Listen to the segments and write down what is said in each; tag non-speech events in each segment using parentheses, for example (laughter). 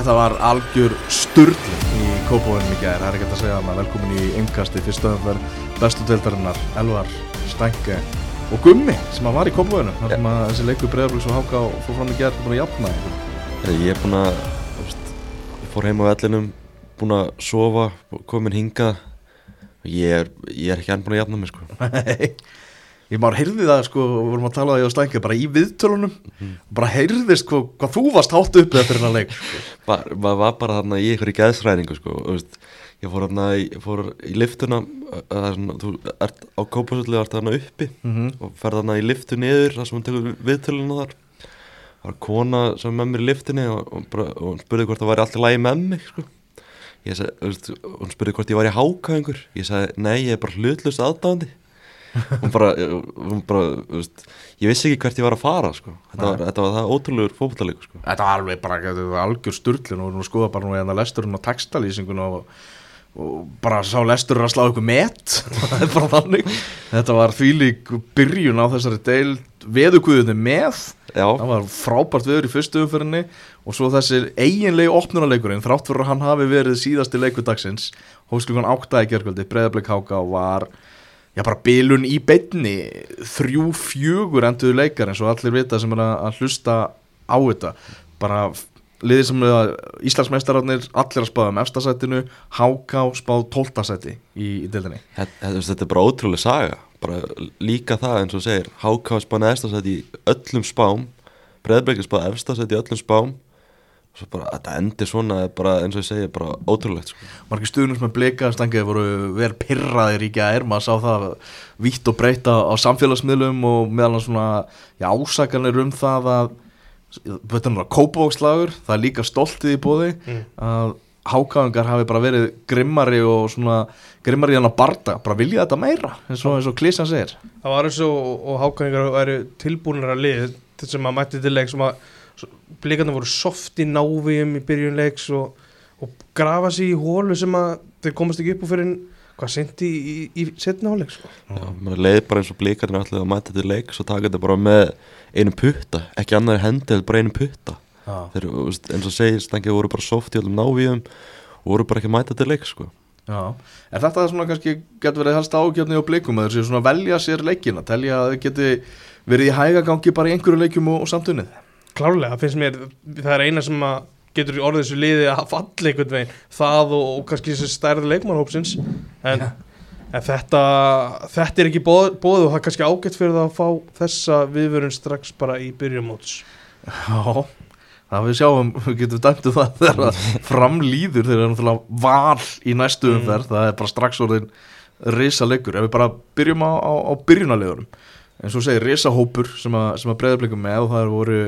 Þetta var algjör sturgling í Kópavóðinum í gæðir, það er ekki hægt að segja hana velkomin í yngkasti fyrstu öðumverð bestu deildarinnar, Elvar, Stænke og Gummi sem að var í Kópavóðinum þar sem að þessi leikur Breiðarbríks og Háka og fór fram í gæðir búin að jafna Ég er búin að, veist, ég fór heim á vellinum, búin að sofa, komin hingað. Ég er, ég er ekki enn búin að jafna mig sko. (laughs) Nei, ég bara heyrði það sko, við vorum að tala á því á Stænke bara í viðtölunum, bara heyrðist sko, hvað þú varst hátt upp eftir hennar leik. (laughs) Maður ma var bara þarna í einhverju geðsræningu sko Ég fór þarna, í- fór í liftuna, það er svona, þú ert á kópasöllu, ert þarna uppi Mhm. og ferð þarna í liftu niður, það sem hún tekur viðtöluna þar. Það var kona sem með mér í liftinni og, og, bara, og hún spurði hvort það væri allt í lagi með mig sko. Ég veist, hún spurði hvort ég var í háka Hún bara, hún bara, veist, ég vissi ekki hvert ég var að fara sko. Þetta var, þetta var það ótrúlegur fótballleikur sko. Þetta var alveg bara þetta var algjör sturglun og skoða bara nú hérna lesturinn og textalýsingun og, og bara sá lesturinn að slá ykkur met. (laughs) Þetta var þvílík byrjun á þessari deil veðuguðunni með. Já, það var frábært veður í fyrstu umfyrinni og svo þessi eiginlegi opnunarleikurinn þrátt fyrir að hann hafi verið síðasti leikudagsins hósklukkan átta í gerkvöldi breðablik háka og var já bara bilun í beinni þrjú fjögur enduðu leikar eins og allir vita sem er að hlusta á þetta. Bara liðið sem Íslandsmeistararnir allir að spáða um efstasætinu háka spáð tóltasæti í, í deildinni. Þetta, er bara ótrúlega saga. Bara líka það eins og segir Háka spáði efstasætt í öllum spám Breiðbreykir spáði efstasætt í öllum spám svo bara, þetta endir svona er bara, eins og ég segi, bara ótrúlegt sko. margir stuðnum sem er blika stangið voru vel pirraðir í gær. Maður sá það vítt og breyta á samfélagsmiðlum og meðal hann svona já, ásakanir um það að þetta er náttúrulega kópavókslagur það er líka stoltið í bóði að hákáðingar hafi bara verið grimmari og svona grimmari hann að barda, bara vilja þetta meira eins og, eins og Klísan segir. Það var eins og, og hákvæðingar væri tilbúinir að lið til sem að mætti til leik sem að blikarnir voru soft í návíum í byrjun leiks og, og grafa sér í hólu sem að þeir komast ekki upp úr fyrir hvað sendi í, í, í setna áleik sko. Já, maður leið bara eins og blíkarnir allir að mæta til leiks og taka þetta bara með einu putta, ekki annar hendi, heldur bara einu putta þeir, eins og segir, stangið voru bara soft í öllum návíum og voru bara ekki að mæta til leiks sko. Já, en þetta er svona kannski getur verið helst ágjöfni á blikum að þeir séu svona að velja sér leikina, telja að þeir geti verið í hægagangi bara í einhverju leikjum og, og samtunnið klárlega, það finnst mér það er eina sem að getur í orðið þessu liði að falla einhvern veginn. Það og, og kannski þessi stærð leikmannhópsins en, en þetta þetta er ekki bóð, bóð og það er kannski ágætt fyrir það að fá þessa viðvörun strax bara í byrjumóts Já, það við sjáum, við getum dæmtu það þegar framlýður þegar það er náttúrulega val í næstu umferð, það er bara strax orðin risa leikur, ef við bara byrjum á, á, á byrjunarlegurum eins og segir risahópur sem að, sem að breyðarblikum með og það eru voru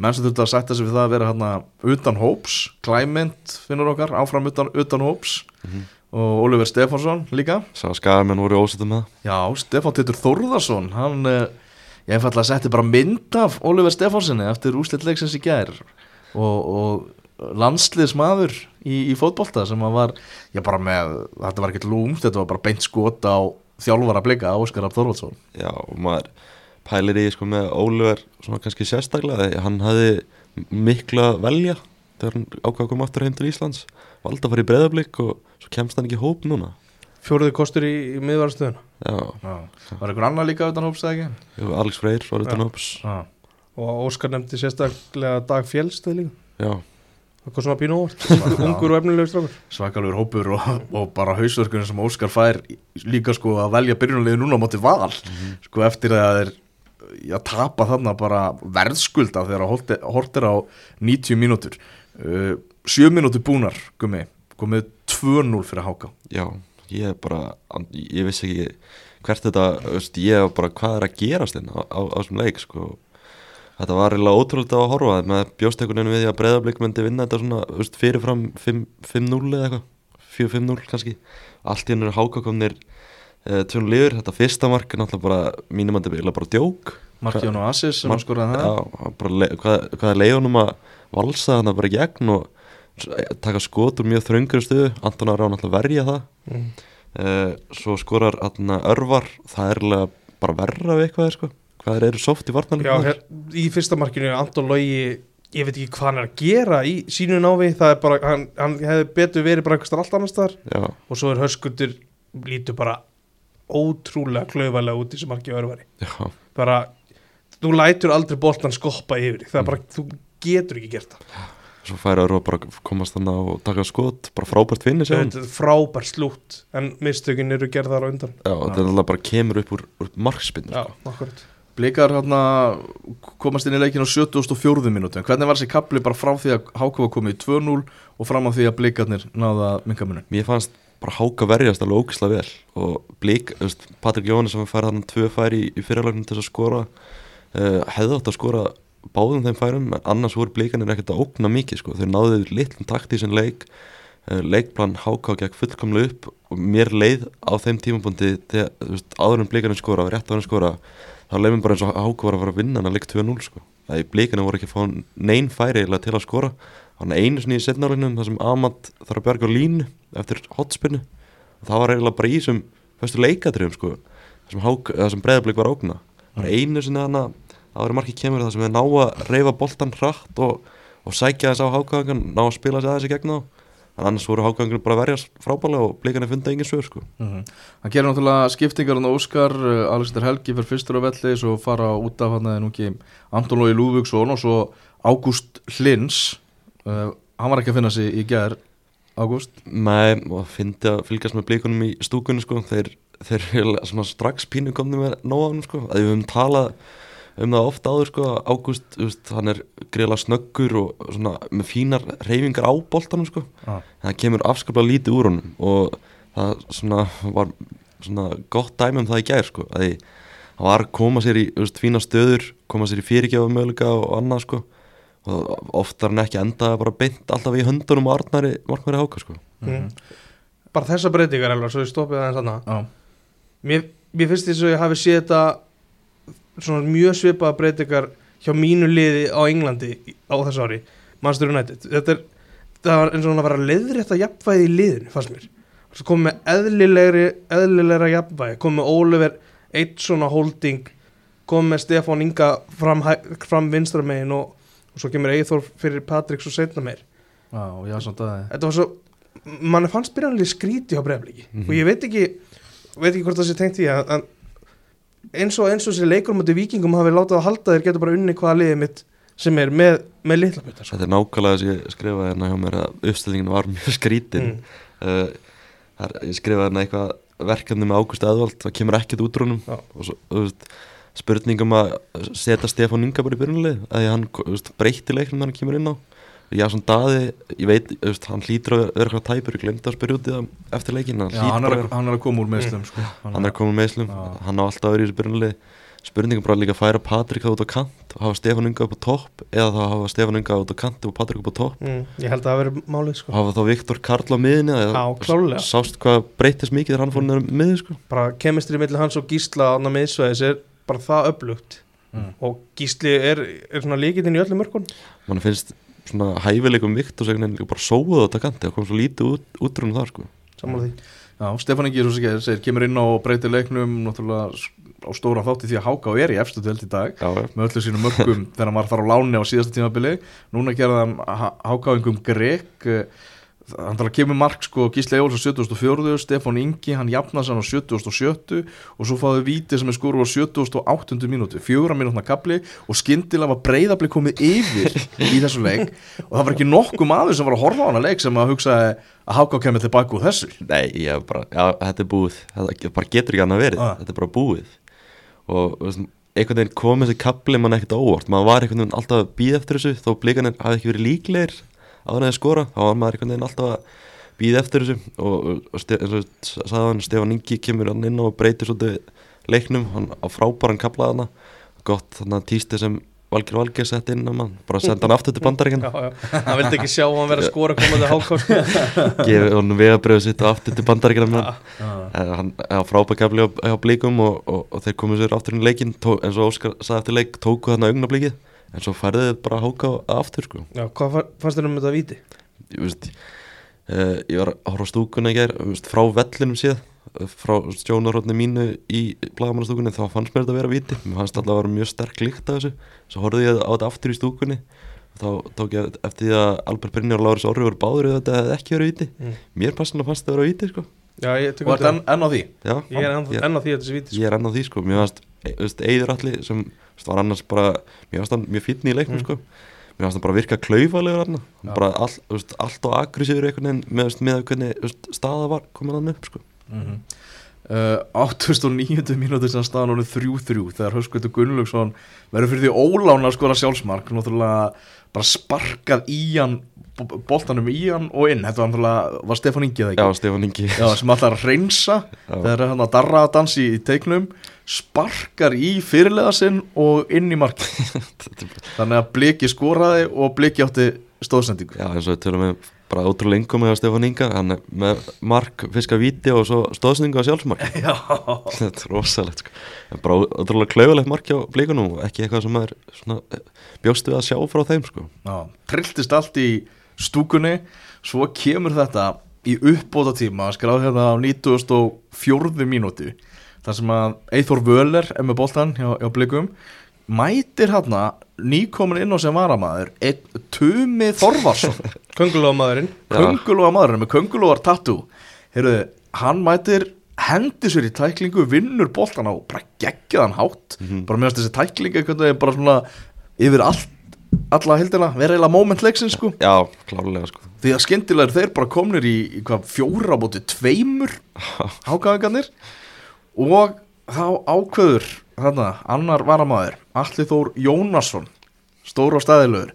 menn sem þurftu að sætta sig við það að vera hérna utan hóps, Clement finnur okkar, áfram utan, utan hóps. Og Oliver Stefánsson líka. Sá skagamenn voru ósættum með Já, Stefán Teitur Þórðarsson hann, eh, ég einfallega setti bara mynd af Oliver Stefánssoni eftir úslit leiksins í gær. Og, og landsliðsmaður í, í fótbolta sem að var, já bara með þetta var ekkert lúmt, þetta var bara beint skot á þjálfara blika, Óskar Þórðarsson Já, og maður pælir í sko með Óliver svona kannski sérstaklega því hann hafði mikla að velja þegar hann ákvað að koma aftur heim til Íslands. Valda að fara í breyðablík og svo kemst hann ekki í hóp núna. Fjóruði kostur í, í miðvarastöðuna. Já, Já. Var einhver annar líka utan hóps eða ekki? jú, Alex Freyr var utan hóps. Já. og Óskar nefndi sérstaklega Dag Fjellstöð líka. Já, það kom svona pínu óvart. Ungur og efnilegur strákur. Svakalur hópur og, og bara hausverkunum sem Óskar fær líka sko að velja byrjunarliði núna á móti val. Sko eftir að þeir já, tapa þarna bara verðskulda þegar að hortir á 90 mínútur. Uh, 7 mínútur búnar gummi, komið 2-0 fyrir Háka. Já, ég bara ég vissi ekki hvert þetta veist, ég bara hvað er að gerast á, á þessum leik sko Þetta var reyna ótrúlega að horfa með bjóstekuninu við því að breyðablík myndi vinna þetta svona veist, fyrirfram 5-0 eða eitthvað. 4-5-0 kannski. Allt í hennu hákakomnir uh, tjónu liður, þetta fyrsta mark er náttúrulega bara mínum að þetta bara djók. Markjón og Assis sem Mark- skoraði það. Já, bara hvað, hvað er leiðunum að valsa þarna bara í gegn og taka skot úr mjög þröngur stuðu Anton Aron náttúrulega verja það. Mm. uh, svo skorar þarna örvar. Það er bara verra við eitthvað sko. Hvað er eru soft í Já, varnarleikum her, í fyrsta markinu Anton Logi ég veit ekki hvað hann er að gera í sínu návi það er bara, hann, hann hefði betur verið bara einhvers staðar allt annars já, og svo er hörskuldur lítur bara ótrúlega klaufalega út í sem marki örvari. Já, bara, þú lætur aldrei boltan skoppa yfir það er bara, þú getur ekki gert það. Svo færi að bara komast þannig og taka skot bara frábært finni sér þetta er frábær slútt en mistökin eru gerðar á undan. Já, þetta er alltaf bara kemur upp úr, úr markspinn já, akkurat Blikar hérna komast inn í leikin á 74. minúti hvernig var þessi kapli bara frá því að Háka var komið í 2-0 og fram á því að blikarnir náða minkamunum mér fannst bara háka verjast alveg ógislega vel. Og veist, Patrik Jóhannes sem færði hann tvö færi í, í fyrirlagnum til að skora uh, hefði átt að skora báðum þeim færum, en annars voru blíkanir ekkert að ógna mikið, sko, þeir náðu litlum takt í sin leik, uh, leikplan háka gekk fullkomlega upp og mér leið á þeim tímabundi þegar, áður en blíkanir skora, rétt áður en skora þá mér bara eins og háka var að fara að vinna hann að leik 2-0, sko, það í blíkanir voru ekki að fá neinn færi til að skora. Hann einu sinni í setnálegnum þar sem Amat þarf að bjarga á línu eftir hotspinnu það var eiginlega bara í þessum fyrstu leikatriðum sko þar sem, hák- sem breyðablík var ógna. Það var einu sinni þannig að það var markið kemur þar sem við ná að reyfa boltan hratt og, og sækja þess á hákagangan ná að spila sig aðeins í gegn á en annars voru hákagangur bara að verjast frábælega og blíkanir funda engin svör sko. Mhm. Hann gerir náttúrulega skiptingar hann Óskar, uh, Alexander Helgi fyrir fyrstur á velli svo fara út af hann eða nú ekki Anton Lói Lúvíksson og svo Ágúst Hlins uh, hann var ekki að finna sig í gær Ágúst? Nei, og fyndi að fylgjast með blíkunum í stúkunni sko, þeir, þeir strax pínu komni með nóðanum sko, að við höfum talað um það ofta áður sko, Ágúst, hann er greiðlega snöggur og svona með fínar reyfingar á boltanum sko, ah. það kemur afskaplega lítið úr honum og það svona var svona gott dæmi um það í gær sko, að því hann var að koma sér í, veist, fína stöður, koma sér í fyrirgjáfa möguleika og annað sko, og oftar en ekki endaði bara beint alltaf í höndunum á Arnari Markværi Háka sko. mm. bara þessa breytingar elvar, svo ég stoppið aðeins annað ah. mér, mér finnst þess að ég hafi séð þetta svona mjög svipaða breytingar hjá mínu liði á Englandi í- á þessu ári, Manchester United. Þetta er, það var eins og hann að vera leiðrétt að jafnvægi í liðinu, fannst mér. Svo komið með eðlilegri eðlilegra jafnvægi, komið með Oliver eitt svona holding komið með Stefán Inga fram, fram vinstra megin og, og svo kemur Eithor fyrir Patrik svo setna meir. Og já, það þetta var svo mann fannst byrjanlega skríti á breyfliki Mhm. og ég veit ekki veit ekki hvort það sé tengt að, að eins og eins og þessi leikur mútið vikingum hafi látað að halda þeir getur bara unni hvaða liðið mitt sem er með, með litla butta sko. Þetta er nákvæmlega þess að ég skrifaði hérna hjá mér að uppstillingin var mjög skrítin mm. uh, ég skrifaði hérna eitthvað verkefni með Ágúst Eðvald það kemur ekkert út úr honum Já. og svo, þú veist, spurningum að setja Stefán Inga bara í byrjunlið að hann veist, breytti leiknum þegar hann kemur inn á já, svona daði, ég veit veist, hann hlýtur að vera eitthvað tæpur ég glemdi að spyrja út í það eftir leikin hann, Já, hlýtur hann bara er, að vera- hann er að koma úr meðslum sko. hann er komin með Íslum, Já. hann á alltaf verið í þessu byrjunlið spurningum bara líka að færa Patrik það út á kant og hafa Stefán Inga upp á topp eða þá hafa Stefán Inga út á kant og Patrik upp á topp Mm. ég held að það veri málið sko. hafa þá Viktor Karl á miðinni eða Já, klárlega. sást hvað breytist mikið þegar hann fór niður miði sko. bara kemistri millir hans og Gísla á miðsvæðis er bara það upplugt Mm. og Gísli er, er svona líkitinn í öllum mörkun mann finnst svona hæfileikum Viktor segna bara sóðu á þetta kanti og kom svo lítið út, útrunum þar sko. samanlega því. Já, Stefán Ingi, svo sem ég segir, kemur inn á og breytir leiknum á stóra þátti því að Háka er í efstu delt í dag já, með öllu sínum mörgum (laughs) þegar hann var þar á láni á síðasta tímabili. Núna gerði hann hákáingum grek eh, hann þarf að kemur mark sko Gísli Ejóls á 74. Stefán Ingi hann jafnast hann á 77. og svo fáðu víti sem er skóru á 78. mínútu fjögra mínútna kapli og skyndilega var breyðabli komið yfir í þessu leik og það var ekki nokkuð maður sem var að horfa á hana leik sem að hugsa að Háká kemur tilbaka úr þessu Nei, ég hef bara, já, þetta er búið þetta bara getur ekki annað verið, Ah. þetta er bara búið og einhvern veginn kom þessi kapli mann ekkert óvart, maður var einhvern veginn alltaf að verið þeir skora, þá var maður einhvern veginn alltaf að býða eftir þessu. Og, og ste, eins og sagði hann, Stefán Ingi kemur hann inn og breytir svolítið leiknum, hann á frábæran kaplaðana gott að tísti sem Valgir Valgir sett inn á mann, bara senda hann aftur til bandaríkjan já, já. hann vildi ekki sjá hann vera að skora komandi hákást (laughs) gefið honum vegabröðu sitt aftur til bandaríkjan Já. Eh, hann er frábæk gafli á, á blíkum og, og, og þeir komið sér aftur í leikin eins og Óskar sagði eftir leik, tóku þarna augnablíkið en svo færði þið bara að háka á- aftur sko. Já, hvað fa- fannst þér um þetta víti? ég, veist, uh, ég var að horfa á stúkuna í gær veist, frá vellinum séð eh, frá stjónarhóttni mínu í blagamannastúkunni þá fannst mér þetta að vera viti mér fannst alltaf að vera mjög sterk líkt af þessu svo horfði ég á þetta aftur í stúkunni þá tók ég eftir því að Albert Brynjar og Láris Orri voru báður eða þetta hefði ekki verið víti Mm. mér personlega fannst það vera víti sko. Já, ég tek Og undir ert enn, á því já, Ég er enn á því að þetta sé víti sko. ég er enn á því sko. mér fannst e- Eiður allir sem var annars bara hann mjög fínn í leiknum Mm. sko. mér fannst hann bara virka klaufalegur hann Já. bara all, veist, allt einhvern veginn með, með hvernig veist, staða var komin hann upp sko. mm uh, 89. mínútur sem staðan honum 3-3 þegar Höskvöldur Gunnlaugsson verður fyrir því ólána að skora sjálfsmark náttúrulega bara sparkað í hann boltanum í hann og inn. Þetta var náttúrulega, var Stefán Ingi já, ekki? Stefán Ingi. Já, sem alltaf reynsa Já. þegar hann að darra að dansi í teiknum sparkar í fyrirlega sinn og inn í marki (laughs) þannig að Bliki skoraði og Bliki átti stóðsendingu Já, eins og við tölum við bara ótrúlega engum með Stefán Inga, hann er með mark, fiska víti og svo stóðsningu á sjálfsmark. (laughs) Já, (laughs) Þetta er rosalegt sko. En bara ótrúlega klaufalegt mark hjá blíkunum og ekki eitthvað sem er svona, eh, bjóstu að sjá frá þeim sko. Já, trilltist allt í stúkunni. Svo kemur þetta í uppbóta tíma skráð hérna á 94. mínútu þar sem að Eithor Völer er með boltan hjá, hjá blikum mætir hérna nýkomin inn á sem varamæður Tumi Þorvarsson. (laughs) Köngulóa maðurinn með köngulóar tattoo. Heyrðu, hann mætir hendi sér í tæklingu, vinnur boltan á bara geggjaðan hátt. Mhm. bara meðast þessi tækling einhvern veginn bara svona yfir allt, alla heldina vera eiginlega moment leiksins sko. Já, klárlega sko. því að skyndilega eru þeir bara komnir í, í hvað, fjóra bóti tveimur (laughs) hákaðingarnir. Og þá ákveður þarna, annar varamæður Alli Þór Jónasson stóra og stæðilegur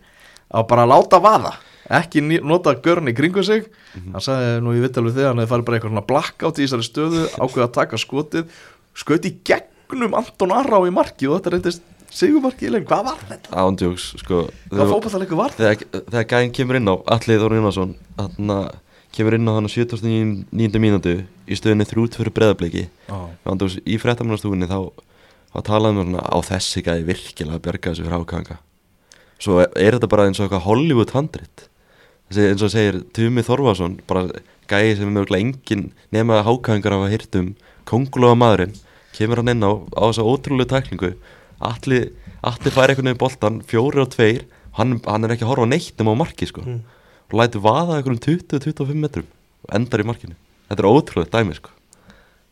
að bara láta vaða ekki nota görn í kringu sig. Hann sagði nú í vittalegu þegar hann hefði farið bara eitthvað svona blackout í þessari stöðu ákveða að taka skotið skaut í gegnum Anton Arrá í marki og þetta reyndist sigumarki í leik, hvað var þetta? Ándjóks sko. Hvað fótballleikur var þetta? þegar, gæðin kemur inn á Alli Þór Jónasson kemur inn á hann á 79. mínútu í stöðunni þrút fyrir breðabliki Ándjóks í fréttamannastúkunni þá, þá talaðum við svona á þessi gæði virkilega að bjarga þessu fyrir ákanga svo er þetta bara eins og eitthvað Hollywood handrit þessi eins og segir Tumi Þorvason bara gæði sem er mjög engin nema að hákangar hafa hýrt um kongulega maðurinn kemur hann inn á á þessa ótrúlega tæklingu allir, fær einhvern veginn boltan fjóri og tveir hann, hann er ekki að horfa á neitt nema á marki sko. Mm. og lætur vaða einhverjum 20-25 metrum og endar í markinu. Þetta er ótrúlega dæmi sko.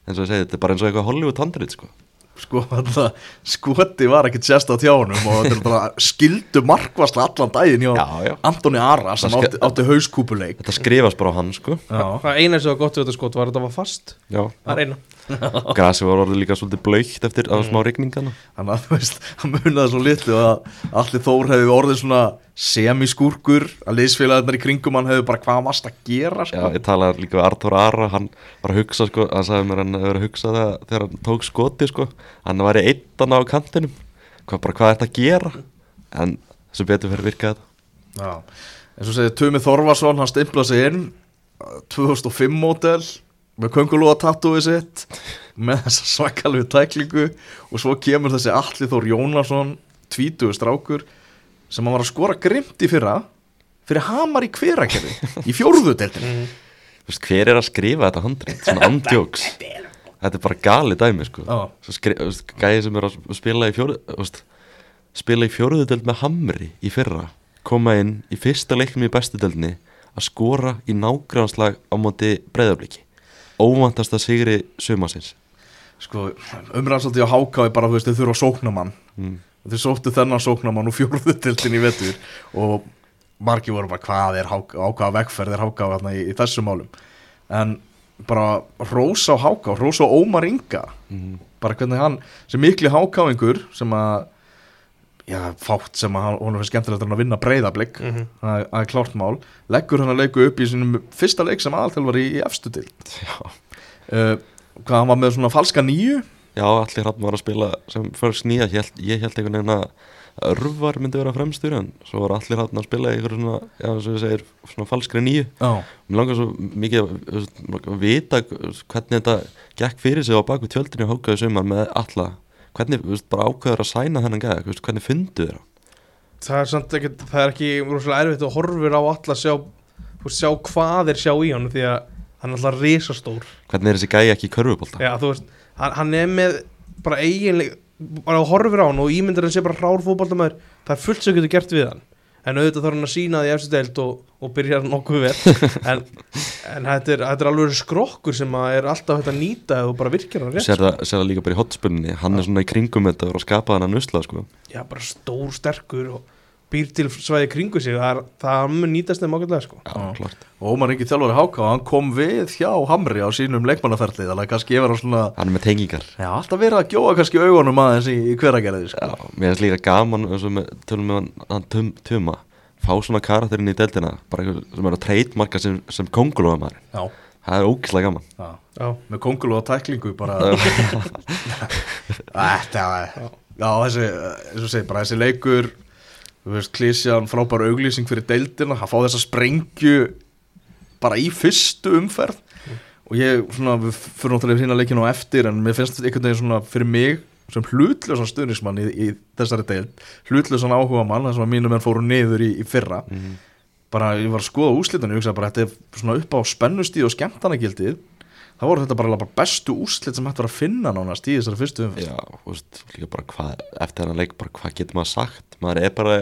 Eins og ég segi þetta er bara eins og eitthvað Hollywood handrit sko. Sko alltaf skoti var ekkert sérst á tjánum og þetta er bara skildu markvarsla allan daginn hjá Já, já. Antoni Ara sem átti, átti hauskúpuleik. Þetta skrifast bara á hann sko. Já, Það eina sem var gott við þetta skot var að þetta var fast. Já. Það er eina (laughs) grasi var orðið líka svolítið blöytt eftir mm. smá rigningana þannig að (laughs) þú veist, hann munaði svo litlu að allir Þór hefði orðið svona semiskúrkur að liðsfélagarnar í kringum hann hefði bara hvað varst að gera Já, sko. ég talaði líka við Artur Ara hann var að hugsa sko, hann sagði mér hann hefur að hugsa það þegar hann tók skoti sko. Hann væri eittan á kantinum. Hvað, bara hvað er þetta að gera? En þessu betur fyrir virka þetta. Já, eins og segir Tumi Þorvarsson hann stimplaði sig inn uh, 2005 mótel með köngulóa tattúið sitt með þessa svakalegu tæklingu og svo kemur þessi Alli Þór Jónasson tvítugu strákur sem hann var að skora grimt í fyrra fyrir hamar í hverakerfi í fjórðu (laughs) veist, hver er að skrifa þetta handrið, svona (laughs) andjóks. Þetta er bara gali dæmi sko. Gæði sem er að spila í veist, spila í fjóruðudeld með hamri í fyrra koma inn í fyrsta leiknum í bestu deldinni að skora í nágrannslag á móti breyðabliki óvantasta sigri sumasins sko, umræðan svolítið á háká er bara, þú veist, þau þurfa sóknamann mm. þau sóttu þennan sóknamann úr fjórðu deildin í vetur og margir voru bara hvað er háká, á hvaða vegferð er háká í, í þessum málum en bara Rósa á háká, Rósa og Ómar Inga Mm. bara hvernig hann, sem mikli hákáingur sem að já, fátt sem að honum finnst skemmtilegt að vinna breyðablik, mm það er- það er klárt mál. Leggur hann að leiku upp í sinum fyrsta leik sem aðalþjálfari í, í efstu til uh, hvað hann var með svona falska nýju? Já, allir hann var að spila sem fyrst nýja, ég held, einhvern veginn að örvar myndi vera fremstur en svo var allir hann að spila í einhverju svona, já, og ég segir, svona falskri nýju. Já, Mér langar svo mikið að, að vita hvernig þetta gekk fyrir sig á baku tjöldinu hókaðu sumar með alla hvernig, þú veist, bara ákveður að sæna þennan gæða, þú veist, hvernig fundu þér hann? Það er samt ekki, það er ekki rosalega erfitt og horfir á alla sjá, sjá hvað er sjá í hann því að hann er alltaf risastór Hvernig er þessi gæði ekki í körfubólta? Já, þú veist, hann, hann er með bara eiginlega, bara horfir á hann og ímyndir hann sé bara hrár fótboltamæður það er fullt sem getur gert við hann en auðvitað þarf hann að sína því eftir deild og, og byrja nokkuð vel. (laughs) En, en þetta, er, þetta er alveg skrokkur sem er alltaf hægt að nýta eða bara virkir hann rétt sér það, sér það líka bara í hotspunni hann er svona í kringum þetta og skapa hann að nusla sko. já, bara stór, sterkur og býr til svæði kringu sig það, er, það mun nýtast þeim ákveðlega sko. og Ómar Ingi þjálfari Háká, hann kom við hjá Hamri á sínum leikmannaferli þannig að kannski ég var svona hann er með tengingar. Já, alltaf verið að gjóa kannski augunum aðeins í, í hveragerði sko. Já, mér finnst líka gaman með, tölum með hann, tum, Tuma fá svona karakterinn í deildina bara einhver sem er að treytmarka sem, sem kongulóða maður já, það er ógislega gaman. Já, já, með kongul og tæklingu bara (laughs) þetta já, þessi, eins og segi, bara þessi leikur þú veist, Klísjan frábær auglýsing fyrir deildina, hann fá þessa sprengju bara í fyrstu umferð. Og ég, svona, við fyrir náttúrulega hérna leikinu á eftir en mér finnst þetta einhvern veginn svona fyrir mig sem hlutlösan stuðnismann í, í þessari deild, hlutlösan áhuga mann þess að mínum menn fóru niður í, í fyrra. Mm. bara ég var að skoða úslitan og ég hugsaði bara þetta er svona upp á spennustíð og skemmtanagildið það voru þetta bara, bara bestu úslit sem hægt var að finna nánast í þessari fyrstu umferð. Já, þú veist, líka bara hvað eftir hennar leik, bara hvað getur maður sagt? Maður er bara,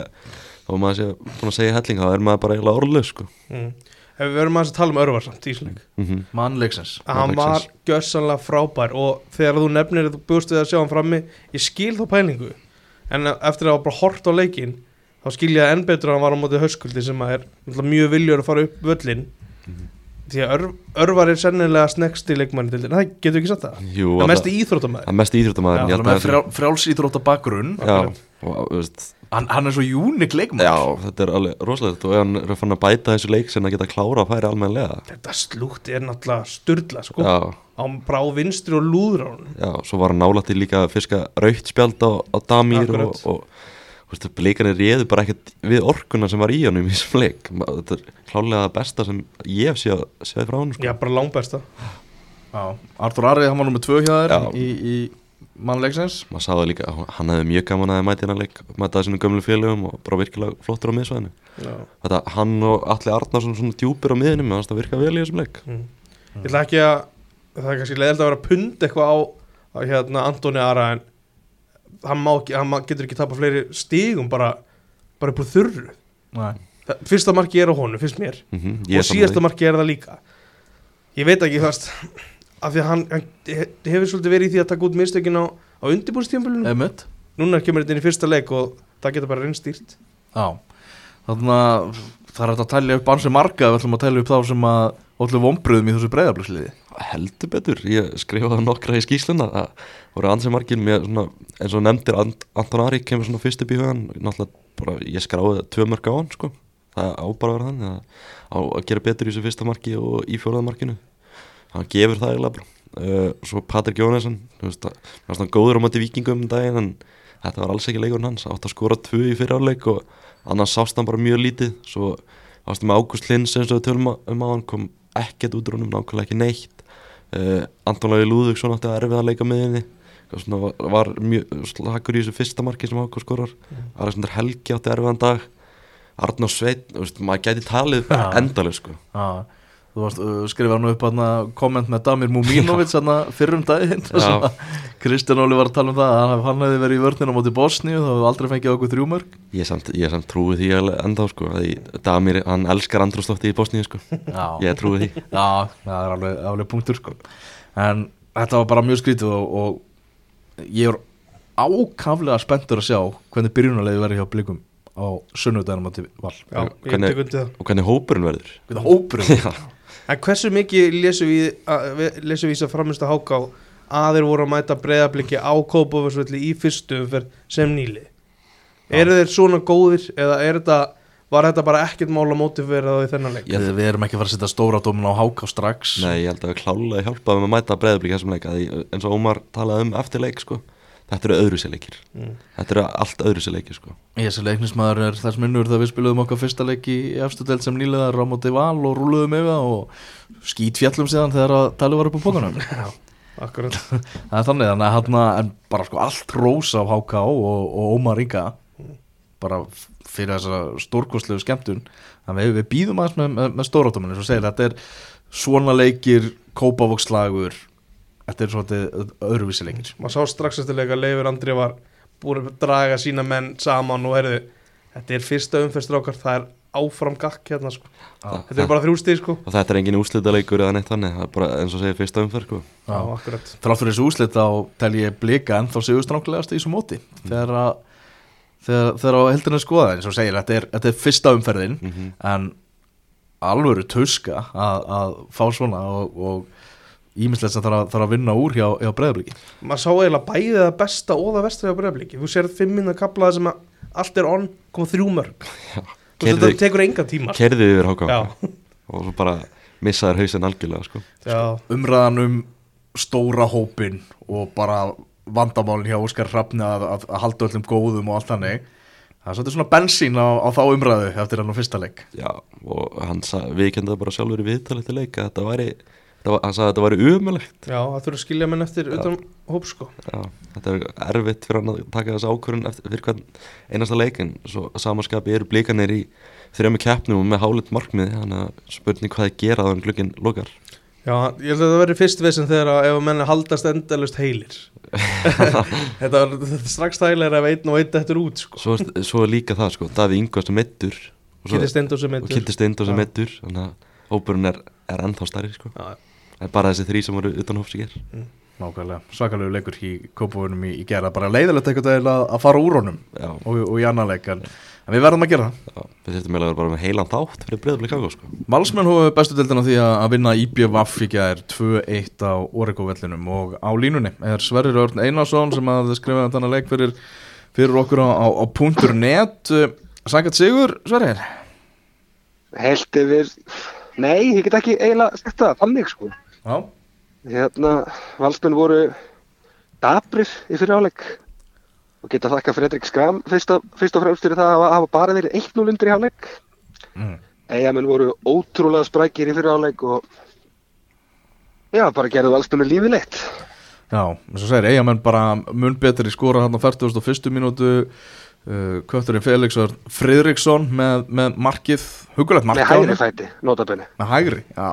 þá maður sé búin að segja helling, þá er maður bara eiginlega orðlega sko. mm. ef við verum aðeins að tala um örvar samt í svona leik mm -hmm. mannleiksins hann var gössanlega frábær og þegar þú nefnir þú búist við að sjá hann frammi ég skil þá pælingu. En eftir að hafa bara hort á leikin þá skil ég að enn betur að hann var á móti höskuldi sem að er mjög viljur að fara upp völlin því að örv, örvar er sennilega snegst í leikmanni til það getur ekki sagt það? Jú, það að- mest íþróttamæður að mest íþróttamæður er með að- frjál, frjálsýþrótta bakgrunn Já, og, þú veist, hann, hann er svo júnik leikmann já, þetta er alveg rosalegt og hann er fann að bæta þessu leik sem að geta klára að færi almennilega. Þetta slútt er náttúrulega styrla sko. Já, á bara á vinstri og hann já, svo var hann nálætti líka að fiska raukt spjald á, á Damir og, Akkurat. og leikarnir réðu bara ekkert við orkuna sem var í honum í þessum leik. Þetta er klálega það besta sem ég hef séð, séð frá hann sko. já bara langbesta. Já, Artur Arið, hann var nummið tvö hjá þér í, í mannleiksins. Maður sá það líka, hann hefði mjög gaman að mæta hennar leik, mæta þessum gömlu félögum og bara virkilega flottur á miðsvæðinu. Þetta, hann og Alli Arnarsson svona djúpir á miðinu, fannst það virka vel í þessum leik. Mm. Ég ætla ekki að það er kannski leiðilegt að vera að punda eitthvað á, á hérna Antoni Ara en hann, má ekki, hann getur ekki tapa fleiri stigum bara, bara upp úr þurru. Nei. Það- Fyrsta marki er á honum, finnst mér. Mm -hmm, og síðasta marki er það líka. Ég veit ekki það af því að hann, hann he- hefur svolítið verið í því að taka út mistökin á, á undirbúrstíðanbölunum Núna kemur þetta inn í fyrsta leik og það getur bara reynstýrt Já, þannig að það er að tælja upp ansi marga ef við ætlum að tælja upp þá sem að allir vombriðum í þessu breyðabliksliði heldur betur, ég skrifaði nokkra í skýsluna það voru ansið margir með svona, eins og nefndir And Anton Ari kemur svona fyrst upp í hugan bara, ég skráði tvö mörg á hann sko, það á bara að vera þannig að, á að gera betur í þessu fyrsta marki og í fjóraða markinu. Hann gefur það eiginlega bara. Uh, svo Patrik Jónesson hann góður á mati vikingum um daginn en þetta var alls ekki leikurinn hans. Átt að skora tvö í fyrirháleik og annars sást hann bara mjög lítið. Svo varstu með Ágúst Lins eins og við tölum um á hann kom ekkert út úr honum, nákvæmlega ekki neitt uh, Anton Lagi Lúðvíksson átti að erfið að leika með henni. Var, var mjög slakur í þessu fyrsta marki sem Ágúst skorar. Alexander Helgi átti erfiðan dag. Arnó Sveit, veist, maður gæti talið Já. endaleg sko. Já, þú varst uh, skrifað nú upp hana, komment með Damir Mumínovic hana, fyrrum daginn. Kristján Óli var að tala um það að hann- hefði verið í vörnina móti Bosníu þá hefði aldrei fengið okkur þrjúmörk Ég samt, ég samt trúi því alveg enda sko Damir, hann elskar andrúslofti í Bosníu sko. Já, ég trúi því. Já, það er alveg, alveg punktur sko. en þetta var bara mjög skrítið og, og ég er ákaflega spenntur að sjá hvernig byrjunarlegi verður hjá blikum á sunnudaginum á val. Já, Hvernig- og hvernig hópurinn verður. Hvernig hópurinn? (laughs) Já, En hversu mikið lesum við, að- við lesum við þess að framist að háká? Að þeir voru að mæta breyðabliki á Kópavörsvelli í fyrstu umferð sem nýli. Eru þeir svona góðir eða er þetta, var þetta bara ekkert mál að mótifera það í þennan leik? Ég- við, við erum ekki að fara að setja stóra dómin á háká strax. Nei, ég held að klálega hjálpa um að mæta breyðablík þessum leik eins og Ómar talaði um eftir leik sko Þetta eru öðru sér leikir. Mm. Þetta eru allt öðru sér leikir sko. Ég þessi leiknismæður er þess minnur þegar við spiluðum okkar fyrsta leik í efstu deild sem nýlegar á móti val og rúluðum yfir og skýt fjallum síðan þegar að talið var upp á pókanum (laughs) Akkurat. (laughs) Það er þannig þannig að hann en bara sko allt rós af HK og, og Ómar Inga. Bara f- fyrir þessa stórkostlegu skemmtun. Þannig að við, við býðum aðeins með, með, með stórátuminn eins og segir þetta er svona leikir kópavokslagur þetta er svona öðruvísi leikir maður sá strax eftir leik að Leifur Andri var búin að draga sína menn saman og herði þetta er fyrsta umferðstur okkar það er áfram gakk hérna sko. Já. þetta er bara þrjú stíð sko. og þetta er engin úslitaleikur eða neitt þannig það er bara eins og segir fyrsta umferð sko. Þrátt fyrir þessu úslit þá tel ég blika en þá séu stránglegast í þessu móti þegar að þegar, þegar á heldurinn er skoða eins og segir, þetta er, þetta er fyrsta umferðin Mhm. en alvöru tuska að, að fá svona og, og ímislegt sem þarf að, þarf að vinna úr hjá, hjá breyðabliki maður sá eiginlega bæðið það besta og það vestra á breyfliki þú sér fimm minna kaplaði sem að allt er on koma þrjú mörg. Þetta tekur enga tíma. kerði yfir háká já, og svo bara missaður hausinn algjörlega sko. já, umræðan um stóra hópin og bara vandamálin hjá Óskar Hrafni að, að, að halda öllum góðum og allt þannig það er svolítið svona bensín á, á þá umræðu eftir hann á fyrsta leik. Já, og hann sa, við kendum bara sjálfur í viðtalið til leika þetta væri, var, hann sagði að þetta væri umulegt já, það þurfa að skilja menn eftir utan hóp sko. Já, þetta er erfitt fyrir hann að taka þessu ákvörun eftir, fyrir hvern einasta leikin svo að samaskapi eru blikanir í þrejum keppnum og með hálit markmiði þannig að spurning hvað þið gera þannig glukkin lokar. Já, ég held að það verði fyrst vissin þegar að ef að menn haldast endalust heilir. (laughs) Þetta var er strax þægilega ef einn og einn eftir út sko. Svo, er- svo er líka það sko, Daví Ingvast er og, svo- Kitty Steindór sem og Steindór sem Já. meittur þannig að hópurinn er, er ennþá stærri sko. Já, en bara þessi þrý sem voru utan hóps í ger nákvæmlega, svakalegu leikur í kópavunum í, í gera, bara leiðilegt eitthvað að, að fara úr honum Já, og, og í annan leik en, en við verðum að gera það. Já, við þurftum eiginlega að vera bara með heilan þátt fyrir breyðblik ágóð sko. Valsmenn hófu bestu dildina því að að vinna IBVF í gær 2-1 á Origo-vellinum og á línunni er Sverrir Örn Einarsson sem að skrifa þennan leik fyrir, fyrir okkur á, á, á .net. Sangat Sigur, Sverrir? Helt yfir, nei, ég get ekki eiginlega sagt það, þannig sko. Já, Hérna, valsmenn voru dabrir í fyrir áleik og geta þakka Fredrik Skram fyrst, og- fremst fyrir það að hafa bara verið 1-0 undir í áleik. mm. Eigamenn voru ótrúlega sprækir í fyrir áleik og já, bara gerðu valsmennu lífið leitt. Já, eins og segir, eigamenn bara mun betri skora hann á 41. mínútu uh, Kötturinn Felix og Friðriksson með, með markið, hugulegt markið Með hægri fæti, notabenni. með hægri, já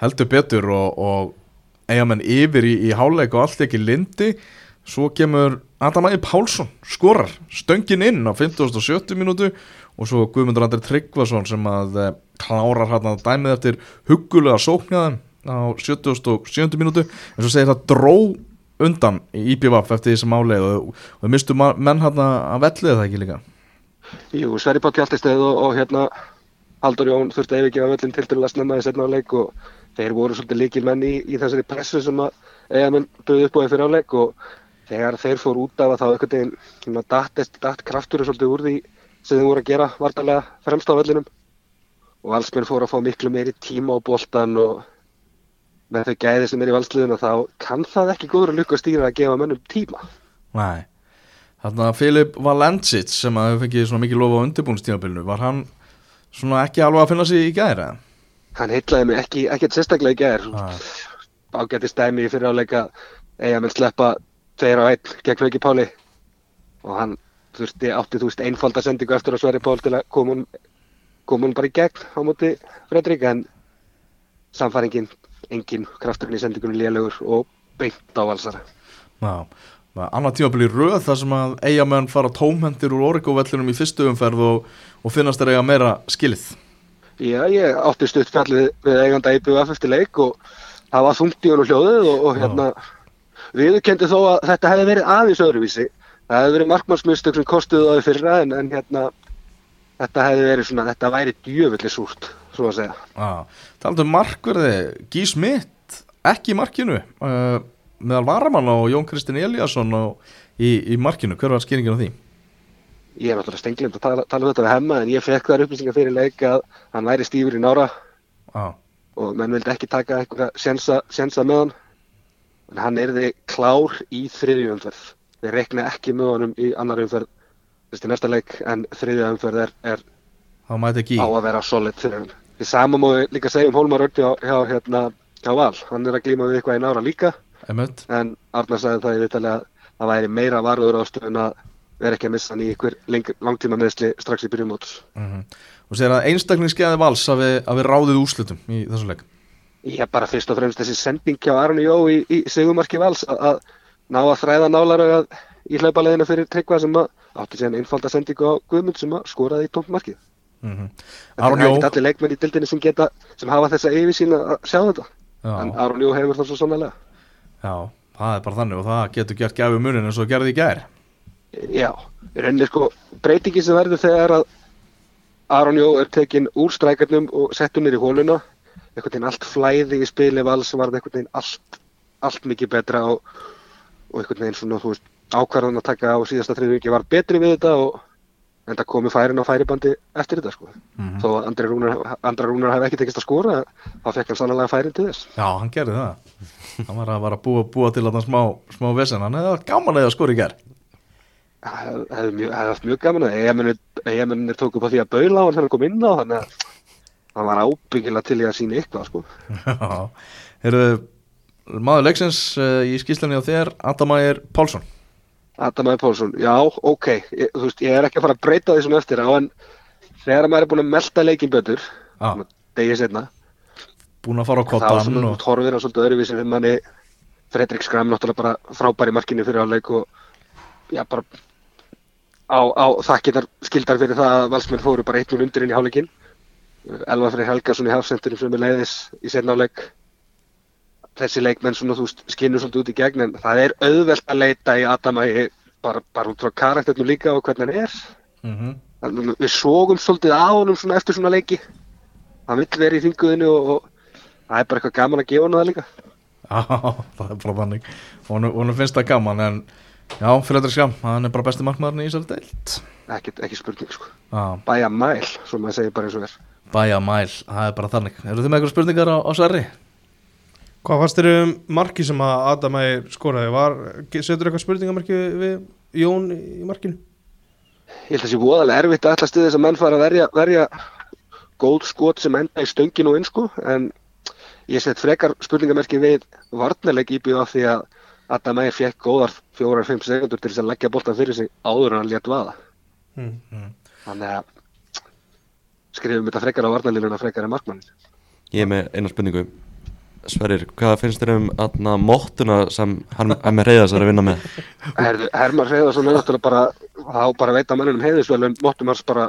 heldur betur og, og eigamenn yfir í, í háleik og allt ekki lindi svo kemur Adam Ægir Pálsson skorar, stöngin inn á 50. minútu og svo Guðmundur Andri Tryggvason sem að eh, klárar hann að dæmið eftir huggulega sóknjaðan á 77. minútu en svo segir það dró undan í IPVF eftir því sem áleið og, við mistu menn hann að vellið það ekki líka Jú, Sverri Páll Hjaltesteð og, og hérna Haldur Jón þurfti að yfirgefa völlin til til að snemma í setna áleik og þeir voru svolítið líkil menn í, í þessari pressu sem að eigamenn bauði upp á í fyrir áleik og þegar þeir fór út af að þá veginn hérna, datt, datt kraftur svolítið úr því sem þeir voru að gera vartalega fremst á völlinum og valsmenn fóru að fá miklu meiri tíma á boltan og með þau gæði sem er í valsliðuna þá kann það ekki góður að lukka stýra að gefa mönnum tíma. Nei Þannig að Filip Valencic sem að hefur fengið svona mikið lofa á undirbúnstímabilinu var hann svona ekki alveg að finna sig í gæri eða? Hann heitlaði mig ekki, ekkert sérstaklega í gær. Nei. ágætti stæmi í fyrir áleika eiga með sleppa tveir á einn gegn Veki Páli. Og hann þurfti átti þú veist einfalda sendingu eftir að Sverri Pál til að koma hún koma hún bara í gegn á móti Fredrik en samfæringin engin krafturinn í sendingunni lélugur og beint á valsara. Já, annar tímabili röð þar sem að eigamenn fara tómhendir úr Origo-vellinum í fyrstu umferð og, og finnast þeir eiga meira skilið Já, ég átti stutt fjall við, eiganda IBF eftir leik og það var þungt í hann og hljóðið og, og hérna viðurkendi þó að þetta hefði verið aðeins öðruvísi það hefði verið markmannsmistök sem kostuðu það í fyrra en, en hérna þetta hefði verið svona, þetta væri djöfulli súrt svo að segja. Já, talandi um markverði Gís Mitt, ekki í markinu uh, meðal Varamann og Jón Kristinn Eliasson á, í, í markinu, hver var skýringin á því? Ég er náttúrulega stenglind að tala, tala um þetta við hemma en ég fekk þar upplýsingar fyrir leik að hann væri stífur í nára Já, og menn vildi ekki taka eitthvað sjensa, sjensa með hann. En hann erði klár í þriðju umferð. Við rekna ekki með honum í annar umferð þessi næsta leik en þriðju umferð er, er á að vera solid fyrir hann. Því sama má við líka segja um Hólmar Ördi hjá, hjá, hérna, hjá Val. Hann er að glíma við eitthvað í nára líka. Einmitt. en Arnar sagði það í vitali að það væri meira varður ástöðun að vera ekki að missa hann í einhver langtíma meðsli strax í byrjum móts Mhm. og segir að einstaklingsgeði vals að við, að við ráðið úrslutum í þessu leik er bara fyrst og fremst þessi sending hjá Arni Jó í, í segumarki vals að, að ná að þræða nálar að í hlaupaleðina fyrir Tryggva sem að átti síðan einfalda sendingu á Guðmund sem að skoraði í tómt markið. mm Það Aron er Jó ekki allir leikmenn í dildinni sem geta, sem hafa þessa yfirsýn að sjá þetta. En já, Aron Jó hefur það svo sannlega. já, það er bara þannig og það getur gert gæfi munin eins og gerði í gær Já, rauninni sko breytingi sem verður þegar að Aron Jó er tekinn úr strækarnum og settur nýr í hóluna einhvern veginn allt flæði í spili vals var einhvern veginn allt, allt mikið betra og, og einhvern veginn svona þú veist ákvarðan að taka á síðasta þriðvíki var betri við þetta og en það komi færin á færibandi eftir þetta sko. Mhm. þó að Andri Rúnar, Rúnar hefði ekki tekist að skora þá fekk hann sannlega færin til þess. Já, hann gerði það. Hann var að, var að búa, búa til að smá, smá vesen. Hann hefði haft gaman að það skori í gær Það hefði haft mjög gaman að eigamennir tók upp á því að baula á hann þegar hann kom inn á þannig að hann var ábyggilega til í að sína eitthvað sko. Já, Heyrðu, maður leiksins uh, í skýslinni á þér Adamægir Pálsson. Adamæði Pálsson, já, ok. Ég, þú veist, ég er ekki að fara að breyta því sem eftir á en þegar maður er búin að melda leikin betur Já, degi setna, búin að fara á þá kottan svona og... horfir hann svolítið öðruvísi fyrir manni. Fredrik Skram náttúrulega bara frábær í markinu fyrir áleik og já, bara á, á þakkitar skildar fyrir það að valsmenn fóru bara eitt mjög undir inn í hálfleikin Elva Freyr Helgason í hafsendurum sem er leiðis í setna áleik þessi leikmenn svona þú skinnur svolítið út í gegn en það er auðvelt að leita í Adamægi bara, bara út frá karakternum líka og hvernig hann er. Mm að við sógum svolítið á honum svona eftir svona leiki. Hann vill vera í þinguðinu og, og það er bara eitthvað gaman að gefa hann það líka. Já, (laughs) það er bara þannig. Og hún finnst það gaman en já, Fredrik Skram, hann er bara besti markmaðurinn í þessari deilt ekki, ekki spurning sko. Já, bæja mæl, svo maður segir bara eins og er. Bæja mæl, það er bara þannig. Eru þið með eitthvað spurningar á, á Sverri? Hvað fannst þér um marki sem að Adamægir skoraði? Var, setur eitthvað spurningamarki við Jón í markinu? ég held að það sé voðalega erfitt að allast þess að menn fara að verja, verja góð skot sem enda í stönginu og inn sko. En ég set frekar spurningamerki við varnarleik íbjöð af því að Adam Meyer fekk góðar 4-5 sekundur til þess að leggja boltan fyrir sig áður en hann létt vaða. Mm. þannig að skrifum þetta frekar á varnarlínuna frekar en markmannin Ég er með eina spurningu. Sverrir, hvað finnst þér um aðna móttuna sem hann er með reyðas er að vinna með? Herðu, Hermar Hreiðarsson er náttúrulega bara þá bara veita mannunum heiðisvelun móttum hans bara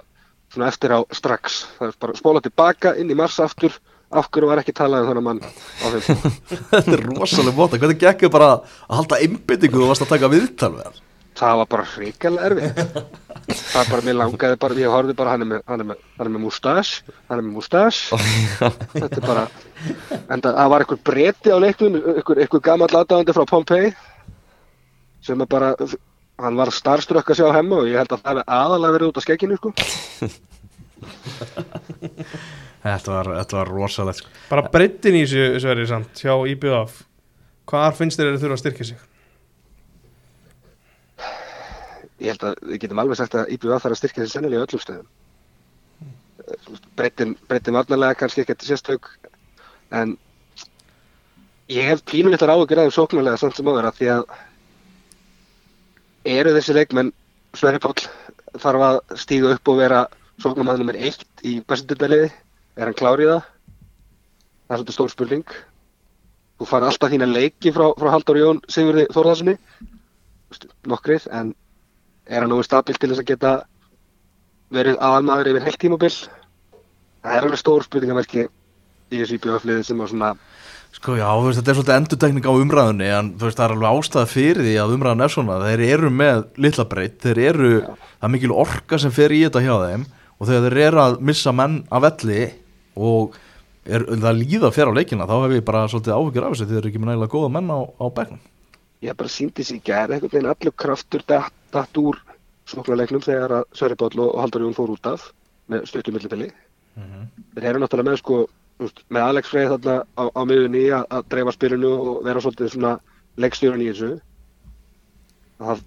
svona eftir á strax. Það er bara spóla tilbaka inn í mars aftur hverju var ekki talað um þannig mann á þeim (laughs) Þetta er rosalega móta, hvernig gekk þið bara að halda einbyttingu og varst að taka viðtal við hann? það var bara hrikalega erfið það er bara, mér langaði bara, ég horfði bara hann er með, hann er með, hann er með mústas hann er með mústas þetta er bara, en það, var einhver breyti á leiknum, einhver, einhver gammal aðdáðandi frá Pompei sem er bara, hann var starströkk að sjá hemma og ég held að það hefði aðalega verið út á skegginu sko. (laughs) Þetta var, þetta var rosalegt sko. Bara breyttin í þessu Sverri samt hjá IBF Hvað finnst þér að þurfa að styrkja sig? ég held að við getum alveg sagt að IBV þarf að styrkja þessi sennilega í öllum stöðum breytin, breytin varnarlega kannski ekki eftir sérstök en ég hef pínulittar áhugur aðeins sóknarlega samt sem áður að því að eru þessi leikmenn Sverri Páll þarf að stíga upp og vera sóknarmann nummer eitt í bestundaliði er hann klár í það? Það er svolítið stór spurning. Þú fara alltaf þína leiki frá, frá Haldur Jón Sigurði Þórðarssoni nokkrið en er hann nógu stabilt til þess að geta verið aðalmaður yfir heilt tímabil? Það er alveg stór spurningamerki í þessu íbjöðafliði sem að svona Sko já, veist, þetta er svolítið endurtekning á umræðunni en veist, það er alveg ástæða fyrir því að umræðan er svona, þeir eru með litla breytt, þeir eru, það er mikil orka sem fer í þetta hjá þeim og þegar þeir eru að missa menn af velli og er, það líða fyrir á leikina, þá hef ég bara svolítið áhugir af þessu þeir eru ekki með nægilega góða menn á, á bekknum. ég bara síndi sér í gæri einhvern veginn allur kraftur datt, datt úr sóknarleiknum þegar að Sverri Páll og Haldur Jón fór út af með stuttum millibili. Þeir eru náttúrulega með sko með Alex Freyð þarna á, á miðunni að, að dreifa spilinu og vera svolítið svona leikstjórun í þessu. Að,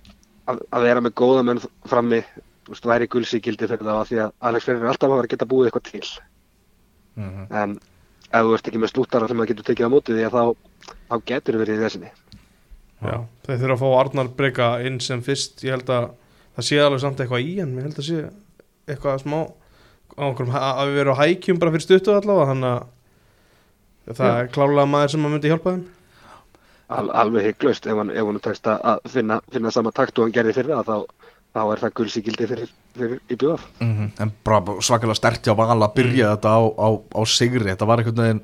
að, að vera með góða menn frammi veist, væri gulsíkildi fyrir það því að Alex Freyð er alltaf að vera að geta búið eitthvað til. Mhm. en ef þú ert ekki með slúttara sem maður getur tekið á móti því að þá, þá getur verið í þessinni. Já, þeir þurfa að fá Arnar Breka inn sem fyrst. Ég held að það sé alveg samt eitthvað í hann. Ég held að sé eitthvað smá að við verum á hækjum bara fyrir stuttu allavega þannig að það er klálega maður sem að myndi hjálpa þeim. Al, alveg hygglust ef hann, ef hann tekst að finna, finna sama takt og hann gerði fyrir það þá, þá er það gulsíkildi fyrir, fyrir IBF Mhm, En bara svakalega stert hjá Val að byrja þetta á, á, á sigri. Þetta var einhvern veginn